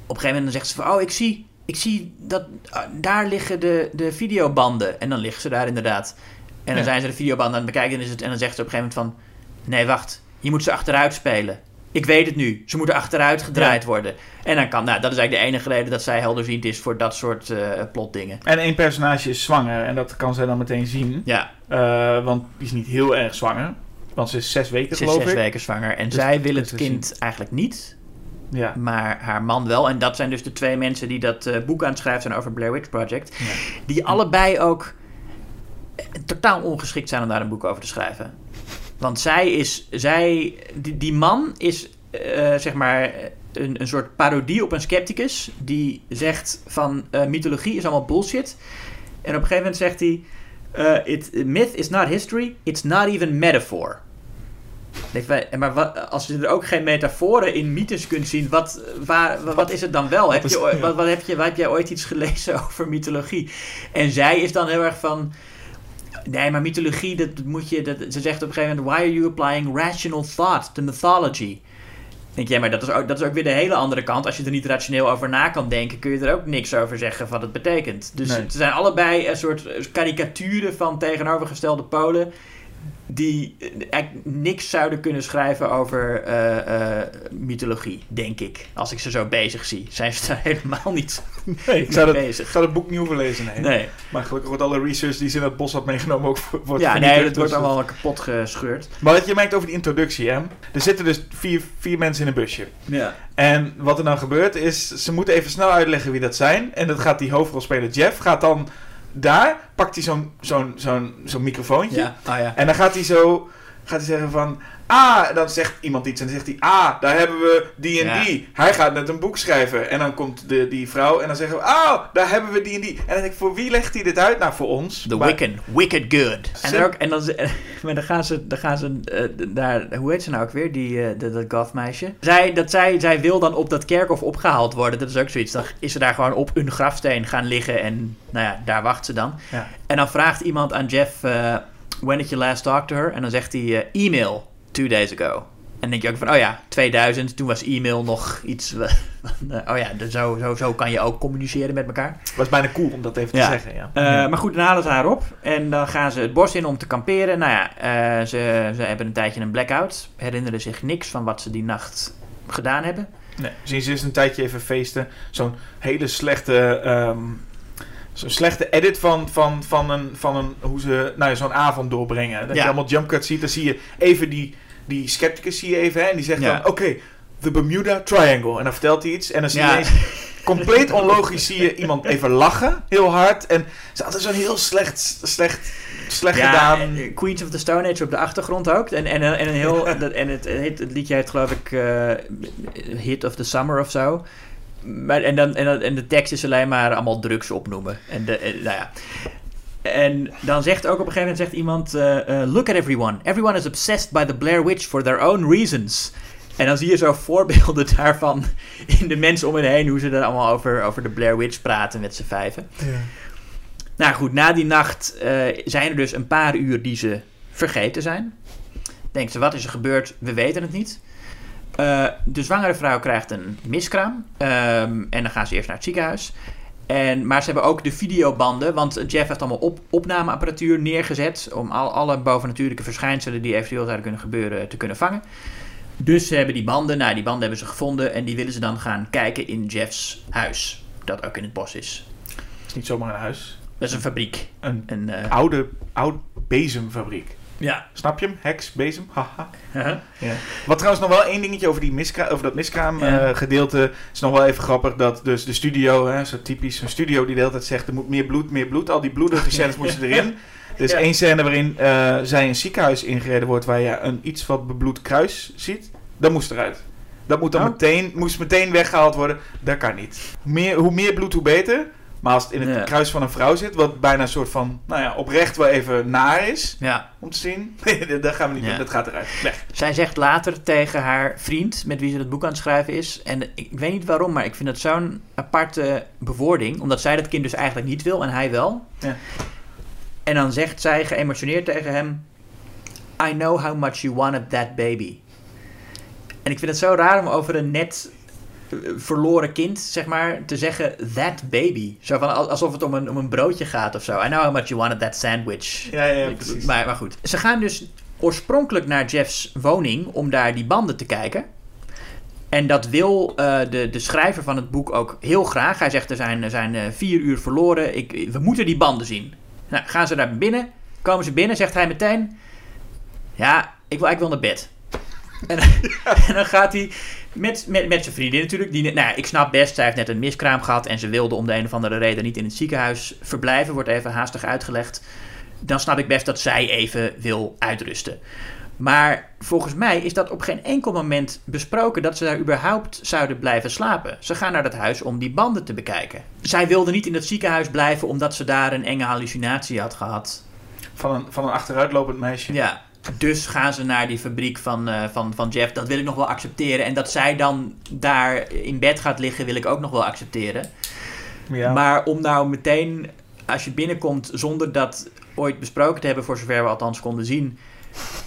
op een gegeven moment dan zegt ze van, oh ik zie, ik zie dat ah, daar liggen de, de videobanden. En dan liggen ze daar inderdaad. En dan Ja. zijn ze de videobanden aan het bekijken en, is het, en dan zegt ze op een gegeven moment van, nee wacht, je moet ze achteruit spelen. Ik weet het nu. Ze moeten achteruit gedraaid worden. En dan kan, nou, dat is eigenlijk de enige reden dat zij helderziend is voor dat soort eh plotdingen. En één personage is zwanger en dat kan zij dan meteen zien. Ja, Eh, want die is niet heel erg zwanger. Want ze is zes weken, ze is zes ik. weken zwanger. En Dus zij wil het kind eigenlijk niet. Ja. Maar haar man wel. En dat zijn dus de twee mensen die dat eh, boek aan het schrijven zijn over Blair Witch Project. Ja. Die allebei ook totaal ongeschikt zijn om daar een boek over te schrijven. Want zij is, zij, die, die man is eh, zeg maar een, een soort parodie op een scepticus. Die zegt van eh, mythologie is allemaal bullshit. En op een gegeven moment zegt hij: eh, it, Myth is not history, it's not even metaphor. Denk maar wat, als je er ook geen metaforen in mythes kunt zien, wat, waar, wat, wat is het dan wel? Heb is- je, ja. wat, wat heb je, waar heb jij ooit iets gelezen over mythologie? En zij is dan heel erg van. Nee, maar mythologie, dat moet je. Dat, ze zegt op een gegeven moment: Why are you applying rational thought to mythology? Denk jij, maar dat is, ook, dat is ook weer de hele andere kant. Als je er niet rationeel over na kan denken, kun je er ook niks over zeggen wat het betekent. Dus Nee. het zijn allebei een soort karikaturen van tegenovergestelde polen. Die eh, eigenlijk niks zouden kunnen schrijven over eh, eh, mythologie, denk ik. Als ik ze zo bezig zie. Zijn ze daar helemaal niet Nee, ik zou, dat, ik bezig. zou het boek niet hoeven lezen. Nee. Nee. Maar gelukkig wordt alle research die ze in het bos had meegenomen ook voor- wordt Ja, nee, dat wordt dus allemaal kapot gescheurd. Maar wat je merkt over die introductie, hè. Er zitten dus vier, vier mensen in een busje. Ja. En wat er dan gebeurt is, ze moeten even snel uitleggen wie dat zijn. En dat gaat die hoofdrolspeler Jeff, gaat dan daar, pakt hij zo'n zo'n zo'n zo'n microfoontje. Ja. Oh, ja. En dan gaat hij zo, gaat hij zeggen van, ah, en dan zegt iemand iets en dan zegt hij, ah, daar hebben we die en die. Hij gaat net een boek schrijven. En dan komt de, die vrouw en dan zeggen we, oh, daar hebben we die en die. En dan denk ik, voor wie legt hij dit uit? Nou, voor ons. The Maar- Wiccan. Wicked good. En, dan ook, en dan, maar dan gaan ze, dan gaan ze eh, daar, hoe heet ze nou ook weer, die, eh, dat, dat goth meisje. Zij, dat zij, zij wil dan op dat kerkhof opgehaald worden, dat is ook zoiets. Dan is ze daar gewoon op een grafsteen gaan liggen en nou ja, daar wacht ze dan. Ja. En dan vraagt iemand aan Jeff, eh, when did you last talk to her? En dan zegt hij, eh, e-mail, two days ago. En denk je ook van, oh ja, 2000, toen was e-mail nog iets, eh, van, eh, oh ja, dus zo, zo, zo kan je ook communiceren met elkaar. was bijna cool om dat even Ja. te zeggen, ja. Eh, Maar goed, dan halen ze haar op en dan gaan ze het bos in om te kamperen. Nou ja, eh, ze, ze hebben een tijdje een blackout, herinneren zich niks van wat ze die nacht gedaan hebben. Nee, zien ze eens een tijdje even feesten. Zo'n hele slechte... ehm, Zo'n slechte edit van, van, van, een, van een, hoe ze nou ja, zo'n avond doorbrengen. Dat Ja. je allemaal jump cuts ziet. Dan zie je even die, die skepticus zie je even. Hè, en die zegt Ja. dan, oké, de Bermuda Triangle. En dan vertelt hij iets. En dan zie je Ja. ineens, compleet onlogisch, zie je iemand even lachen. Heel hard. En ze hadden zo'n heel slecht, slecht, slecht gedaan. eh, Queens of the Stone Age op de achtergrond ook. En, en, en, een heel, dat, en het, het, het liedje heet geloof ik eh, Hit of the Summer of zo. Maar, en, dan, en, dan, en de tekst is alleen maar allemaal drugs opnoemen. En, de, en, nou ja. En dan zegt ook op een gegeven moment zegt iemand... eh, eh, Look at everyone. Everyone is obsessed by the Blair Witch for their own reasons. En dan zie je zo voorbeelden daarvan in de mensen om hen heen... hoe ze er allemaal over, over de Blair Witch praten met z'n vijven. Nou goed, na die nacht eh, zijn er dus een paar uur die ze vergeten zijn. Denkt ze, wat is er gebeurd? We weten het niet. De zwangere vrouw krijgt een miskraam. ehm, en dan gaan ze eerst naar het ziekenhuis. En, maar ze hebben ook de videobanden, want Jeff heeft allemaal op, opnameapparatuur neergezet om al, alle bovennatuurlijke verschijnselen die eventueel zouden kunnen gebeuren te kunnen vangen. Dus ze hebben die banden, nou die banden hebben ze gevonden en die willen ze dan gaan kijken in Jeffs huis, dat ook in het bos is. Het is niet zomaar een huis. Dat is een fabriek. Een Een, eh, oude, oud bezemfabriek. Ja. Snap je hem? Heks, bezem, haha. Ja. Wat trouwens nog wel één dingetje over, die miskra over dat miskraam Ja. eh, gedeelte is nog wel even grappig. Dat dus de studio, hè, zo typisch, een studio die de hele tijd zegt er moet meer bloed, meer bloed. Al die bloedige scènes moesten erin. Er is één scène waarin eh, zij een ziekenhuis ingereden wordt waar je een iets wat bebloed kruis ziet. Dat moest eruit. Dat moet dan Oh. meteen, moest meteen weggehaald worden. Dat kan niet. Meer, hoe meer bloed, hoe beter. Maar als het in het Ja. kruis van een vrouw zit, wat bijna een soort van, nou ja, oprecht wel even naar is ja. om te zien. Nee, dat gaan we niet Ja. doen. Dat gaat eruit. Weg. Zij zegt later tegen haar vriend, met wie ze het boek aan het schrijven is. En ik, weet niet waarom, maar ik vind het zo'n aparte bewoording. Omdat zij dat kind dus eigenlijk niet wil en hij wel. Ja. En dan zegt zij geëmotioneerd tegen hem: I know how much you wanted that baby. En ik vind het zo raar om over een net verloren kind, zeg maar, te zeggen that baby. Zo van, al- alsof het om een, om een broodje gaat of zo. I know how much you wanted that sandwich. Ja, ja, precies. Maar, maar goed. Ze gaan dus oorspronkelijk naar Jeff's woning om daar die banden te kijken. En dat wil eh, de, de schrijver van het boek ook heel graag. Hij zegt er zijn, er zijn eh, vier uur verloren. Ik, we moeten die banden zien. Nou, gaan ze daar binnen. Komen ze binnen, zegt hij meteen... Ja, ik wil eigenlijk wel naar bed. En, en dan gaat hij met, met, met zijn vriendin natuurlijk. Die, nou, ja, ik snap best, zij heeft net een miskraam gehad... en ze wilde om de een of andere reden niet in het ziekenhuis verblijven. Wordt even haastig uitgelegd dan snap ik best dat zij even wil uitrusten. Maar volgens mij is dat op geen enkel moment besproken dat ze daar überhaupt zouden blijven slapen. Ze gaan naar dat huis om die banden te bekijken. Zij wilde niet in het ziekenhuis blijven omdat ze daar een enge hallucinatie had gehad. Van een, van een achteruitlopend meisje. Ja, dus gaan ze naar die fabriek van, eh, van, van Jeff. Dat wil ik nog wel accepteren. En dat zij dan daar in bed gaat liggen, wil ik ook nog wel accepteren. Ja. Maar om nou meteen, als je binnenkomt zonder dat ooit besproken te hebben, voor zover we althans konden zien.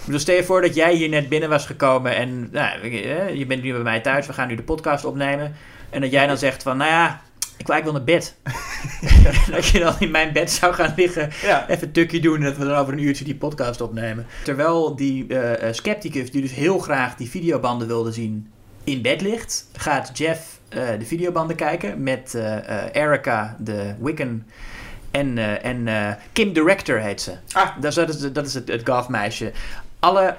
Bedoel, stel je voor dat jij hier net binnen was gekomen en nou, eh, je bent nu bij mij thuis, we gaan nu de podcast opnemen. En dat jij dan zegt van, nou ja, ik wil eigenlijk wel naar bed. Dat je dan in mijn bed zou gaan liggen, ja. even tukje doen en dat we dan over een uurtje die podcast opnemen. Terwijl die eh, eh, scepticus, die dus heel graag die videobanden wilde zien, in bed ligt, gaat Jeff eh, de videobanden kijken met eh, Erica, de Wiccan, en, en Kim Director heet ze. Ah. Dat is, dat is, dat is het, het gothmeisje. Alle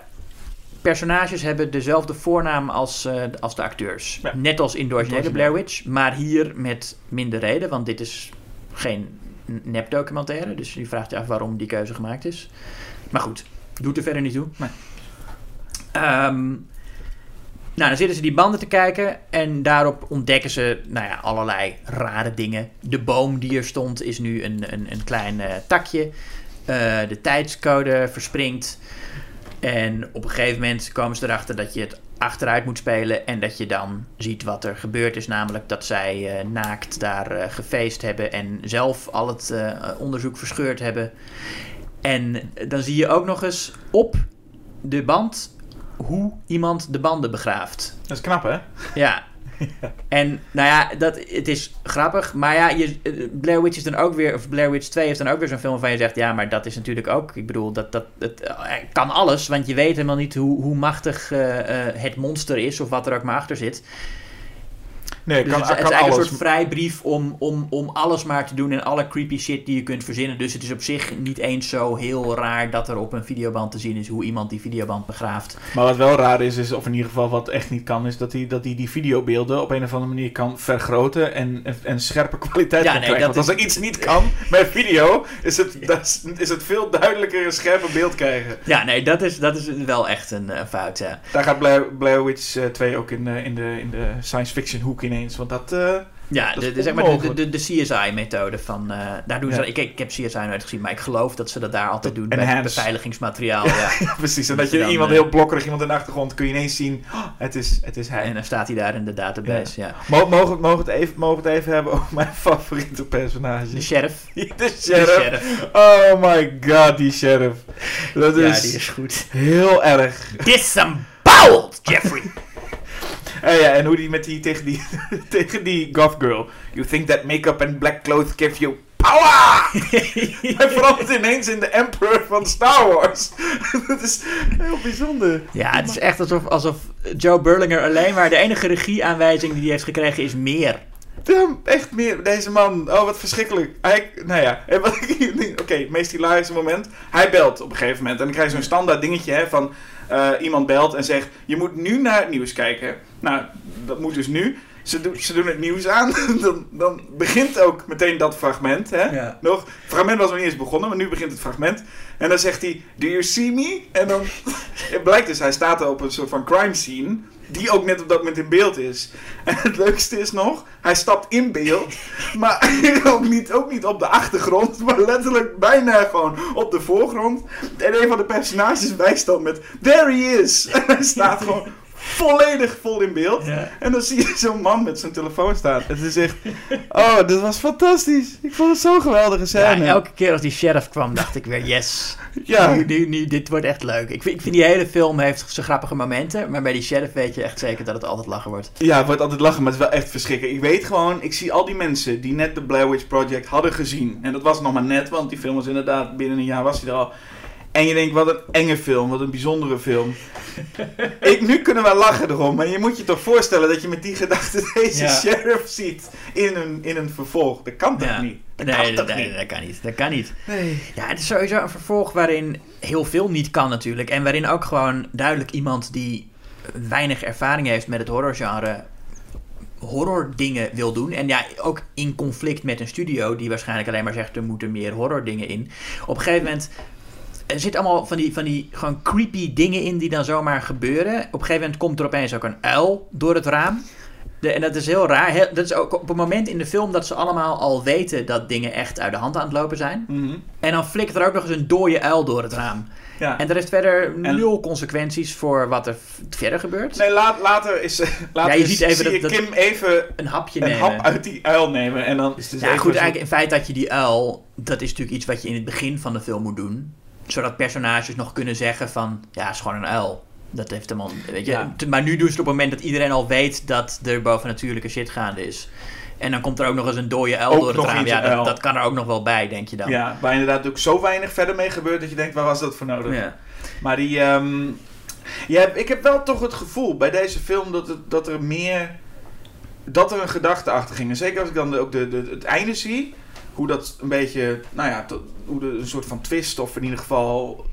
personages hebben dezelfde voornaam als, eh, als de acteurs. Ja. Net als in de originele. Blair Witch, maar hier met minder reden, want dit is geen nepdocumentaire. Dus je vraagt je af waarom die keuze gemaakt is. Maar goed, doet er verder niet toe. Nee. Ehm, nou, dan zitten ze die banden te kijken en daarop ontdekken ze nou ja, allerlei rare dingen. De boom die er stond is nu een, een, een klein eh, takje. Eh, de tijdscode verspringt. En op een gegeven moment komen ze erachter dat je het achteruit moet spelen. En dat je dan ziet wat er gebeurd is. Namelijk dat zij eh, naakt daar eh, gefeest hebben. En zelf al het eh, onderzoek verscheurd hebben. En dan zie je ook nog eens op de band hoe iemand de banden begraaft. Dat is knap, hè? Ja. En nou ja, dat, het is grappig. Maar ja, je, eh, Blair Witch is dan ook weer, of Blair Witch 2 is dan ook weer zo'n film waarvan je zegt, ja, maar dat is natuurlijk ook, ik bedoel, dat, dat, het eh, kan alles, want je weet helemaal niet hoe, hoe machtig eh, eh, het monster is of wat er ook maar achter zit. Nee, Dus kan, het, is- het kan is alles. een soort vrijbrief om, om, om alles maar te doen en alle creepy shit die je kunt verzinnen. Dus het is op zich niet eens zo heel raar dat er op een videoband te zien is hoe iemand die videoband begraaft. Maar wat wel raar is, is, of in ieder geval wat echt niet kan, is dat hij, dat die videobeelden op een of andere manier kan vergroten en, en, en scherpe kwaliteit Ja, nee, krijgen. Want als is- er iets niet kan bij video, is het, dat is, is het veel duidelijker een scherper beeld krijgen. Ja, nee, dat is, dat is wel echt een eh, fout, ja. Daar gaat Blair, Blair Witch eh, 2 ook in, de in, de, in de science fiction hoek ineens. Want dat... eh, Ja, Dat de, zeg maar de, de, de CSI-methode van... eh, daar doen ze, Ja. ik, ik heb CSI nooit gezien, maar ik geloof dat ze dat daar altijd doen. Enhance. Bij beveiligingsmateriaal, ja. precies, en Dat je dan, iemand eh, heel blokkerig, iemand in de achtergrond, kun je ineens zien, oh, het, is, het is hij. En dan staat hij daar in de database, ja. Mo- Mogen we mogen het even, mogen het even hebben over mijn favoriete personage? De sheriff. De De sheriff. Oh my god, die sheriff. Dat Ja, is, die is goed. heel erg. Disemboweled, Jeffrey! En, ja, en hoe die met die tegen die, tegen die goth girl. You think that makeup and black clothes give you power? Hij verandert ineens in de emperor van Star Wars. dat is heel bijzonder. Ja, het is echt alsof, alsof Joe Burlinger alleen maar de enige regieaanwijzing die hij heeft gekregen is meer. Damn, echt meer. Deze man. Oh, wat verschrikkelijk. Hij, nou ja, oké, het meest hilarische moment. Hij belt op een gegeven moment. En dan krijg je zo'n standaard dingetje hè, van eh, iemand belt en zegt: Je moet nu naar het nieuws kijken. Nou, dat moet dus nu. Ze, doen ze doen het nieuws aan. dan, dan begint ook meteen dat fragment. Hè? Ja. Nog, het fragment was nog niet eens begonnen, maar nu begint het fragment. En dan zegt hij: Do you see me? En dan het blijkt dus, hij staat er op een soort van crime scene. Die ook net op dat moment in beeld is. En het leukste is nog, hij stapt in beeld. Maar ook niet, ook niet op de achtergrond, maar letterlijk bijna gewoon op de voorgrond. En een van de personages wijst dan met: There he is! En hij staat gewoon volledig vol in beeld. Ja. En dan zie je zo'n man met zijn telefoon staan. Het is echt. Oh, dit was fantastisch. Ik vond het zo'n geweldige Ja, scène. elke keer als die sheriff kwam, dacht ik weer, yes. Ja. Nu, nu, nu, dit wordt echt leuk. Ik vind, ik vind die hele film heeft zijn grappige momenten, maar bij die sheriff weet je echt zeker dat het altijd lachen wordt. Ja, het wordt altijd lachen, maar het is wel echt verschrikkelijk. Ik weet gewoon, ik zie al die mensen die net de Blair Witch Project hadden gezien. En dat was nog maar net, want die film was inderdaad binnen een jaar was hij er al. En je denkt, wat een enge film, wat een bijzondere film. ik, nu kunnen we lachen erom, maar je moet je toch voorstellen dat je met die gedachte deze Ja. sheriff ziet in een, in een vervolg. Dat kan toch Ja. niet? Dat Nee, kan toch nee, niet? dat kan niet. Dat kan niet. Nee. Ja, het is sowieso een vervolg waarin heel veel niet kan natuurlijk. En waarin ook gewoon duidelijk iemand die weinig ervaring heeft met het horrorgenre horror dingen wil doen. En ja, ook in conflict met een studio die waarschijnlijk alleen maar zegt er moeten meer horror dingen in. Op een gegeven moment er zitten allemaal van die, van die gewoon creepy dingen in die dan zomaar gebeuren. Op een gegeven moment komt er opeens ook een uil door het raam. De, en dat is heel raar. Heel- dat is ook op het moment in de film dat ze allemaal al weten dat dingen echt uit de hand aan het lopen zijn. Mhm. En dan flikkert er ook nog eens een dode uil door het raam. Ja. En er is verder En- nul consequenties voor wat er verder gebeurt. Nee, laat, later is, later Ja, je is- ziet even dat- dat- Kim even Een hapje een nemen. hap uit die uil nemen. En dan is het dus ja, even goed, zo- eigenlijk in feit dat je die uil, dat is natuurlijk iets wat je in het begin van de film moet doen. Zodat personages nog kunnen zeggen van, ja, het is gewoon een uil. Dat heeft helemaal, weet je. Ja. Maar nu doen ze het op het moment dat iedereen al weet dat er bovennatuurlijke shit gaande is. En dan komt er ook nog eens een dode uil Ook door het raam. Ja, dat kan er ook nog wel bij, denk je dan. Ja, waar inderdaad ook zo weinig verder mee gebeurt dat je denkt, waar was dat voor nodig? Ja. Maar die, ehm, ja, ik heb wel toch het gevoel bij deze film dat, het, dat er meer, dat er een gedachte achter ging. En zeker als ik dan ook de, de, het einde zie, hoe dat een beetje, nou ja, hoe de, een soort van twist of in ieder geval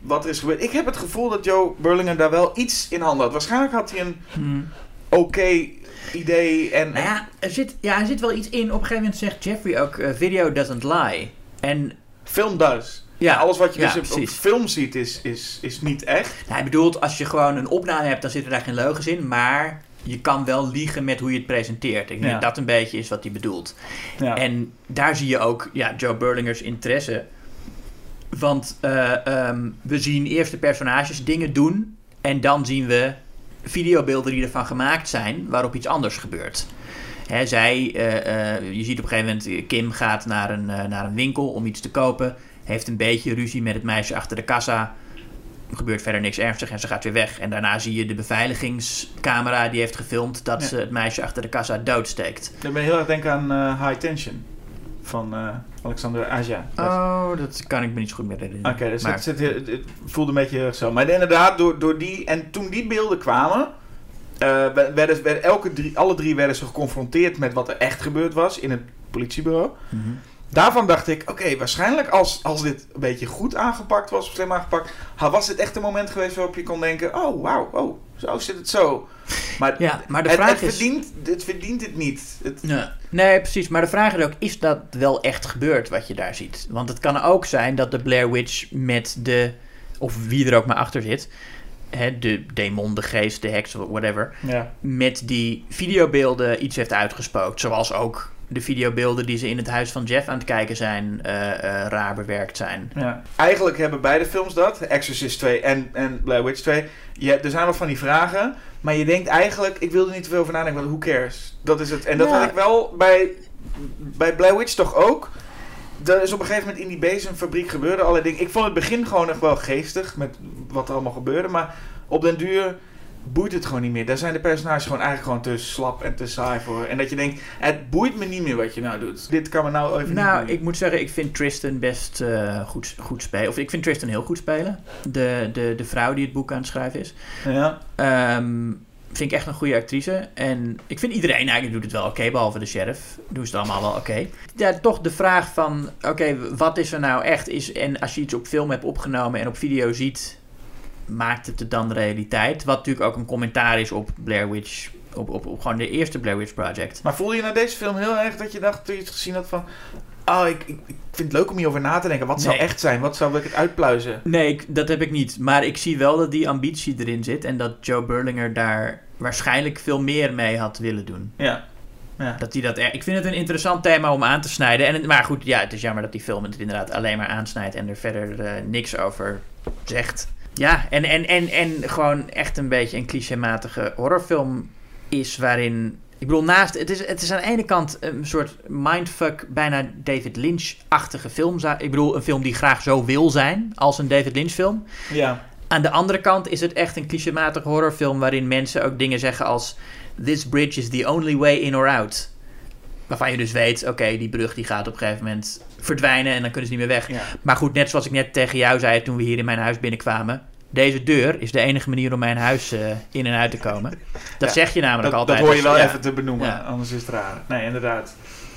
wat er is gebeurd. Ik heb het gevoel dat Joe Burlinger daar wel iets in handen had. Waarschijnlijk had hij een Hmm. oké idee en... Nou ja er, zit, ja, er zit wel iets in. Op een gegeven moment zegt Jeffrey ook, eh, video doesn't lie. En Film does. Ja, alles wat je ja, dus op- film ziet is, is, is niet echt. hij bedoelt, als je gewoon een opname hebt, dan zitten daar geen leugens in. Maar je kan wel liegen met hoe je het presenteert. Ik denk dat dat een beetje is wat hij bedoelt. Ja. En daar zie je ook ja, Joe Burlingers interesse. Want eh, ehm, we zien eerst de personages dingen doen. En dan zien we videobeelden die ervan gemaakt zijn waarop iets anders gebeurt. Hè, zij, eh, eh, je ziet op een gegeven moment, Kim gaat naar een, naar een winkel om iets te kopen. Heeft een beetje ruzie met het meisje achter de kassa. Gebeurt verder niks ernstigs en ze gaat weer weg. En daarna zie je de beveiligingscamera die heeft gefilmd dat Ja. ze het meisje achter de kassa doodsteekt. Dan ben je heel erg denken aan eh, High Tension van eh, Alexander Aja. Oh, dat kan ik me niet zo goed meer herinneren. Oké, dus Maar- het, zit, het, het voelde een beetje zo. Maar inderdaad, door, door die... En toen die beelden kwamen... eh, werden, werden, elke drie, alle drie werden ze geconfronteerd met wat er echt gebeurd was in het politiebureau. Daarvan dacht ik, oké, waarschijnlijk als, als dit een beetje goed aangepakt was, of slim aangepakt, was dit echt een moment geweest waarop je kon denken, oh, wauw, oh, zo zit het zo. Maar, Ja, maar de het, vraag het is... verdient, het verdient het niet. Het, Ja. Nee, precies. Maar de vraag is ook, is dat wel echt gebeurd wat je daar ziet? Want het kan ook zijn dat de Blair Witch met de, of wie er ook maar achter zit, hè, de demon, de geest, de heks, whatever, ja. met die videobeelden iets heeft uitgespookt. Zoals ook de videobeelden die ze in het huis van Jeff aan het kijken zijn, eh, eh, raar bewerkt zijn. Ja. Eigenlijk hebben beide films dat, Exorcist 2 en, en Blair Witch 2. Je, er zijn wel van die vragen, maar je denkt eigenlijk, ik wil er niet te veel over nadenken, want who cares? Dat is het. En dat Ja. had ik wel bij, bij Blair Witch toch ook. Er is op een gegeven moment in die bezemfabriek gebeurde allerlei dingen. Ik vond het begin gewoon echt wel geestig met wat er allemaal gebeurde, maar op den duur boeit het gewoon niet meer. Daar zijn de personages gewoon eigenlijk gewoon te slap en te saai voor. En dat je denkt, het boeit me niet meer wat je nou doet. Dit kan me nou even niet Nou, ik moet zeggen, ik vind Tristan best eh, goed, goed spelen. Of ik vind Tristan heel goed spelen. De, de, de vrouw die het boek aan het schrijven is. Ja. Ehm, vind ik echt een goede actrice. En ik vind iedereen eigenlijk doet het wel oké, behalve de sheriff. Doen ze het allemaal wel oké. Ja, toch de vraag van, oké, wat is er nou echt? Is, en als je iets op film hebt opgenomen en op video ziet, maakt het dan realiteit? Wat natuurlijk ook een commentaar is op Blair Witch, op, op, op gewoon de eerste Blair Witch Project. Maar voelde je na deze film heel erg dat je dacht, toen je het gezien had van... Oh, ik, ik, ik vind het leuk om hierover na te denken. Wat zou echt zijn? Wat zou ik het uitpluizen? Nee, ik- dat heb ik niet. Maar ik zie wel dat die ambitie erin zit en dat Joe Burlinger daar waarschijnlijk veel meer mee had willen doen. Ja. ja. Dat hij dat ik vind het een interessant thema om aan te snijden. En, het- maar goed, ja, het is jammer dat die film het inderdaad alleen maar aansnijdt en er verder eh, niks over zegt. Ja, en, en, en, en gewoon echt een beetje een clichématige horrorfilm is waarin... Ik bedoel, naast... Het is, het is aan de ene kant een soort mindfuck, bijna David Lynch-achtige film. Ik bedoel, een film die graag zo wil zijn als een David Lynch film. Ja. Aan de andere kant is het echt een clichématige horrorfilm waarin mensen ook dingen zeggen als This bridge is the only way in or out. Waarvan je dus weet, oké, die brug die gaat op een gegeven moment verdwijnen en dan kunnen ze niet meer weg. Ja. Maar goed, net zoals ik net tegen jou zei toen we hier in mijn huis binnenkwamen. Deze deur is de enige manier om mijn huis eh, in en uit te komen. Dat Ja, zeg je namelijk Dat, altijd. dat hoor je wel ja. even te benoemen, anders is het raar. Nee, inderdaad.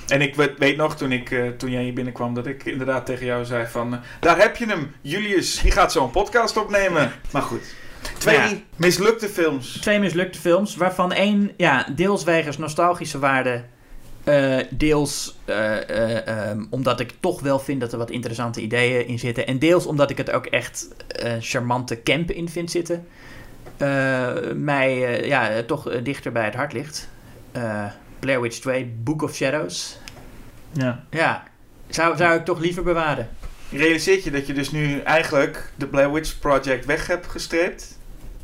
En ik weet, nog, toen, ik, eh, toen jij hier binnenkwam, dat ik inderdaad tegen jou zei van... eh, daar heb je hem, Julius, die gaat zo'n podcast opnemen. Maar goed. Twee Ja. mislukte films. Twee mislukte films, waarvan één ja, deels wegens nostalgische waarde, eh, deels eh, eh, ehm, omdat ik toch wel vind dat er wat interessante ideeën in zitten, en deels omdat ik het ook echt eh, charmante camp in vind zitten, eh, mij eh, ja, toch dichter bij het hart ligt. Eh, Blair Witch 2, Book of Shadows. Ja. Ja, zou, zou ik toch liever bewaren. Realiseert je dat je dus nu eigenlijk de Blair Witch Project weg hebt gestreept...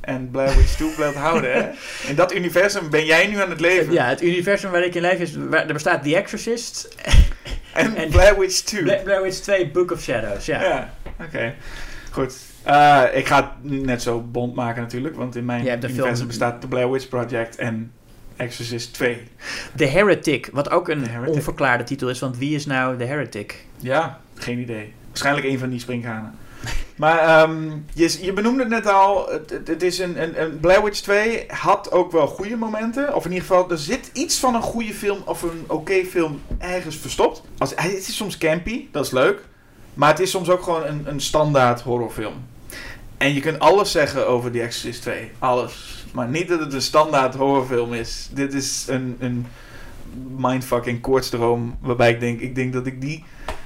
en Blair Witch 2 blijft houden, hè? In dat universum ben jij nu aan het leven. Ja, het universum waar ik in leef is, waar, er bestaat The Exorcist, En, en- Blair Witch 2. Bla- Blair Witch 2, Book of Shadows. Ja. Ja, oké. Goed. Eh, ik ga het net zo bond maken natuurlijk, want in mijn universum film- bestaat de Blair Witch Project en Exorcist 2. The Heretic, wat ook een The onverklaarde titel is, want wie is nou The Heretic? Ja, geen idee. Waarschijnlijk een van die springhanen. Maar ehm, je, je benoemde het net al, het, het, is een, een, een Blair Witch 2 had ook wel goede momenten. Of in ieder geval, er zit iets van een goede film of een oké film ergens verstopt. Als, het is soms campy, dat is leuk. Maar het is soms ook gewoon een, een standaard horrorfilm. En je kunt alles zeggen over The Exorcist 2. Alles. Maar niet dat het een standaard horrorfilm is. Dit is een, een mindfucking koortsdroom. Waarbij ik denk, ik denk dat ik die,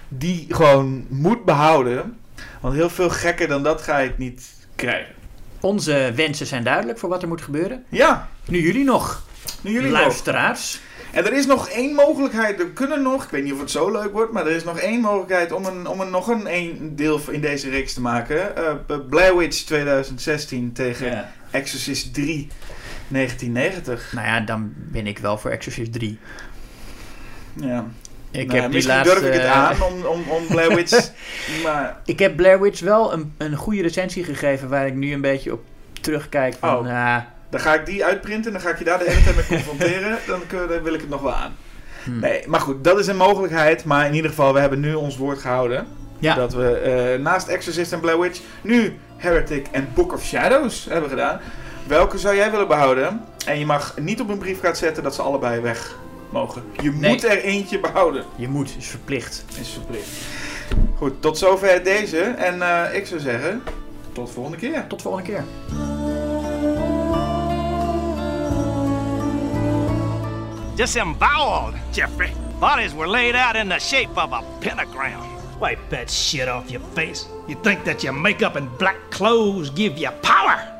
die gewoon moet behouden. Want heel veel gekker dan dat ga ik niet krijgen. Onze wensen zijn duidelijk voor wat er moet gebeuren. Ja, Nu jullie nog, nu jullie nog. luisteraars. En er is nog één mogelijkheid. We kunnen nog, ik weet niet of het zo leuk wordt, maar er is nog één mogelijkheid om, een, om een, nog een, een deel in deze reeks te maken. Eh, Blair Witch 2016 tegen Ja. Exorcist 3 1990. Nou ja, dan ben ik wel voor Exorcist 3. Ja. Ik Nou, heb die laatste, durf ik het eh, aan om, om, om Blair Witch. maar Ik heb Blair Witch wel een, een goede recensie gegeven waar ik nu een beetje op terugkijk. Van, Oh. ah, dan ga ik die uitprinten en dan ga ik je daar de hele tijd mee confronteren. Dan, kun- dan wil ik het nog wel aan. hmm. Nee, maar goed, dat is een mogelijkheid. Maar in ieder geval, we hebben nu ons woord gehouden. Ja. Dat we eh, naast Exorcist en Blair Witch nu Heretic en Book of Shadows hebben gedaan. Welke zou jij willen behouden? En je mag niet op een briefkaart zetten dat ze allebei weg mogen. Je Nee. moet er eentje behouden. Je moet, is verplicht. Is verplicht. Goed, tot zover deze. En eh, ik zou zeggen, tot de volgende keer. Tot de volgende keer. Disemboweled, Jeffrey. Bodies were laid out in the shape of a pentagram. Wipe that shit off your face. You think that your makeup and black clothes give you power?